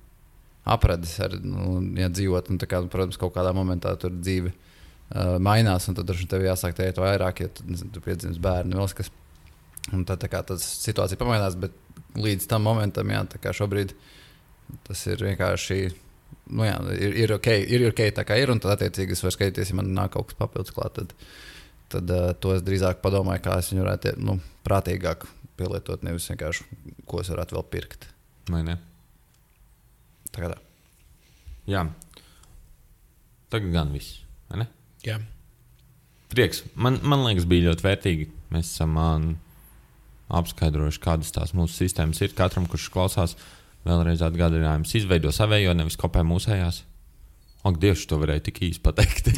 apradis ar nu, ja dzīvot. Un, kā, protams, kaut kādā momentā tur dzīve uh, mainās, un tad droši vien tev jāsāk teikt vairāk, ja tu, tu piedzimst bērnu vēl kas. Un tad tā kā tas situācija pamainās, bet līdz tam momentam, jā, tā kā šobrīd tas ir vienkārši nu, jā, ir, ir, ok, ir ok, tā kā ir. Un tad, attiecīgi, es varu skatīties, ja man nāk kaut kas papildus klāt. Tad, tad uh, to es drīzāk padomāju, kā es viņu varētu nu, prātīgāk pielietot, nevis vienkārši ko es varētu vēl pirkt. Vai ne? Tā kā tā. Jā. Tagad gan viss. vai ne? Jā. Prieks. Man, man liekas, bija ļoti vērtīgi. Mēs esam man, apskaidrojuši, kādas tās mūsu sistēmas ir. Katram, kurš klausās, vēlreiz atgādinājums, izveido savējo, nevis kopē mūsējās. Ak, Dievs, to varēja tik īsi pateikt.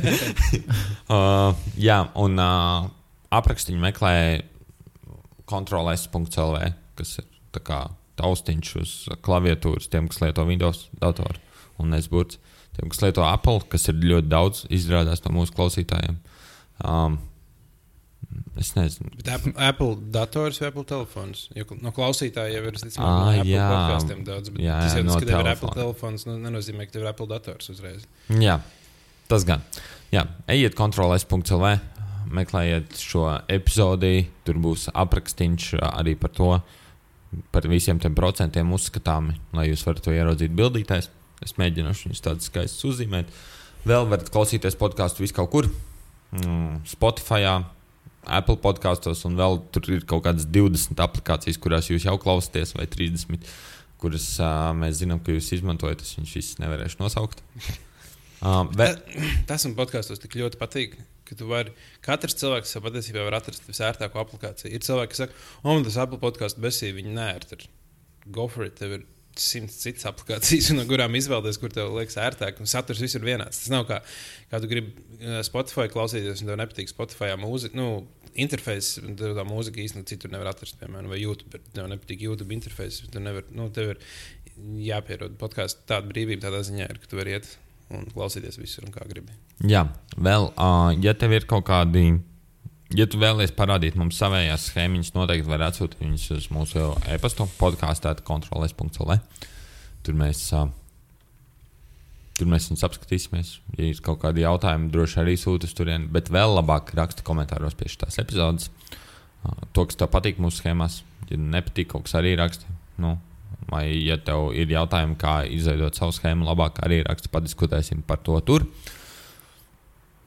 uh, jā, un uh, aprakstiņu meklē kontrolēs.clv, kas ir taustiņš uz klaviatūras tiem, kas lieto Windows datoru un nesburts. Tiem, kas lieto Apple, kas ir ļoti daudz, izrādās no mūsu klausītājiem. Um, es nezinu. Bet Apple, Apple dators vai Apple telefons? Jo no klausītāja jau ir no Apple jā. daudz. Jā, tas jā, no ka tev ir. Apple telefons, nu, nenozīmē, ka tev ir Apple dators uzreiz. Jā, tas gan. Jā, ejiet kontrolēs.cl, meklējiet šo epizodi. Tur būs aprakstīns arī par to, par visiem tiem procentiem uzskatāmi, lai jūs varat to ieraudzīt bildītēs. Es mēģināšu viņus tādus skaistus uzzīmēt. Vēl varat klausīties podkāstu vis kaut kur. Mm, Spotify, Apple podkastos, un vēl tur ir kaut kādas 20 aplikācijas, kurās jūs jau klausāties, vai 30, kuras uh, mēs zinām, ka jūs izmantojat. Es viņus visus nevarēšu nosaukt. Um, vēl, Tas man podkāstos tik ļoti patīk. Ka tu vari- Katrs cilvēks patiesībā var atrast visērtāko aplikāciju. Ir cilvēki, kas saka, o, man tas Apple podkāstu besīja, viņi nē, tur go for it. Tev ir simts citas aplikācijas, no kurām izvēlēties, kur tev liekas ērtāk. Un saturs visur vienāds. Tas nav kā, kā tu gribi eh, Spotify klausīties, un tev nepatīk Spotify mūzika. Nu, Interfejs, tev tā mūzika īstenībā citur nevar atrast, piemēram, vai YouTube. Tev nepatīk YouTube interfejs. Tev, nevar, nu, tev ir jāpierod podkāstu. Tāda brīvība tādā ziņā ir, ka tu vari iet un klausīties visur kā gribi. Jā, vēl, uh, ja tev ir kaut kādi, ja tu vēlies parādīt mums savējās schēmiņas, noteikti var atsūtīt viņus uz mūsu e-pastu podkāstā, kontrolēs.cl. Tur mēs, uh, tur mēs viņus apskatīsimies. Ja ir kaut kādi jautājumi, droši arī sūta uz turieni, bet vēl labāk raksta komentāros pie šīs epizodes. Uh, to, kas tev patīk mūsu schēmās, ja nepatīk kaut kas arī raksta. Nu, Vai, ja tev ir jautājumi, kā izveidot savu schēmu, labāk arī raksti, padiskutēsim par to tur.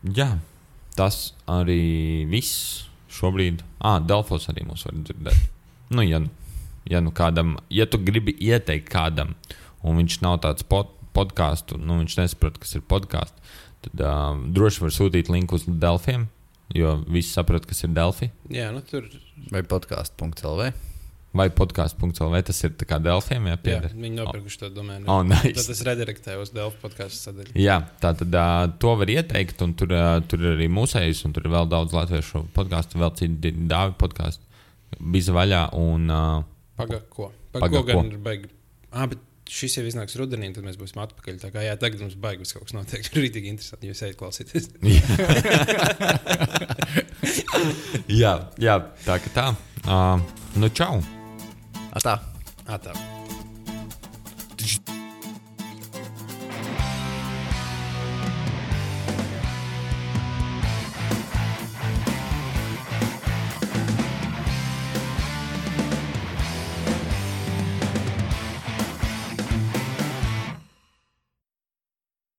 Jā, tas arī viss šobrīd. Ah, Delfos arī mūs var dzirdēt. Nu, ja, nu- ja, nu kādam, ja tu gribi ieteikt kādam, un viņš nav tāds pod, podkāstu, nu viņš nesaprot, kas ir podkāsts, tad um, droši var sūtīt linku uz Delfiem, jo visi saprot, kas ir Delfi. Jā, nu tur Vai podkāstu.lv. Vai podkāsts.lv tas ir tā kā Delfiem, jā, jā, pieder. viņi nopirkuši to domēnu. Oh, nice. Tad es redirektēju uz Delfu podkāstu sadaļu. Jā, tā tad uh, to var ieteikt, un tur, uh, tur ir arī mūsējs, un tur ir vēl daudz latviešu podkāstu, vēl citi dāvi podkāstu. Bija vaļā, un uh, Pagaidām, ko? Paga ko? gan ir baigi. Ah, bet šis jau iznāks rudenī, tad mēs būsim atpakaļ. Tā kā jā, tagad mums baigas kaut kas notiek. Tur ir tik interesanti, ja jūs ejat klausīties. jā, jā, tā kā tā. Uh, nu, čau! Tā. Atā.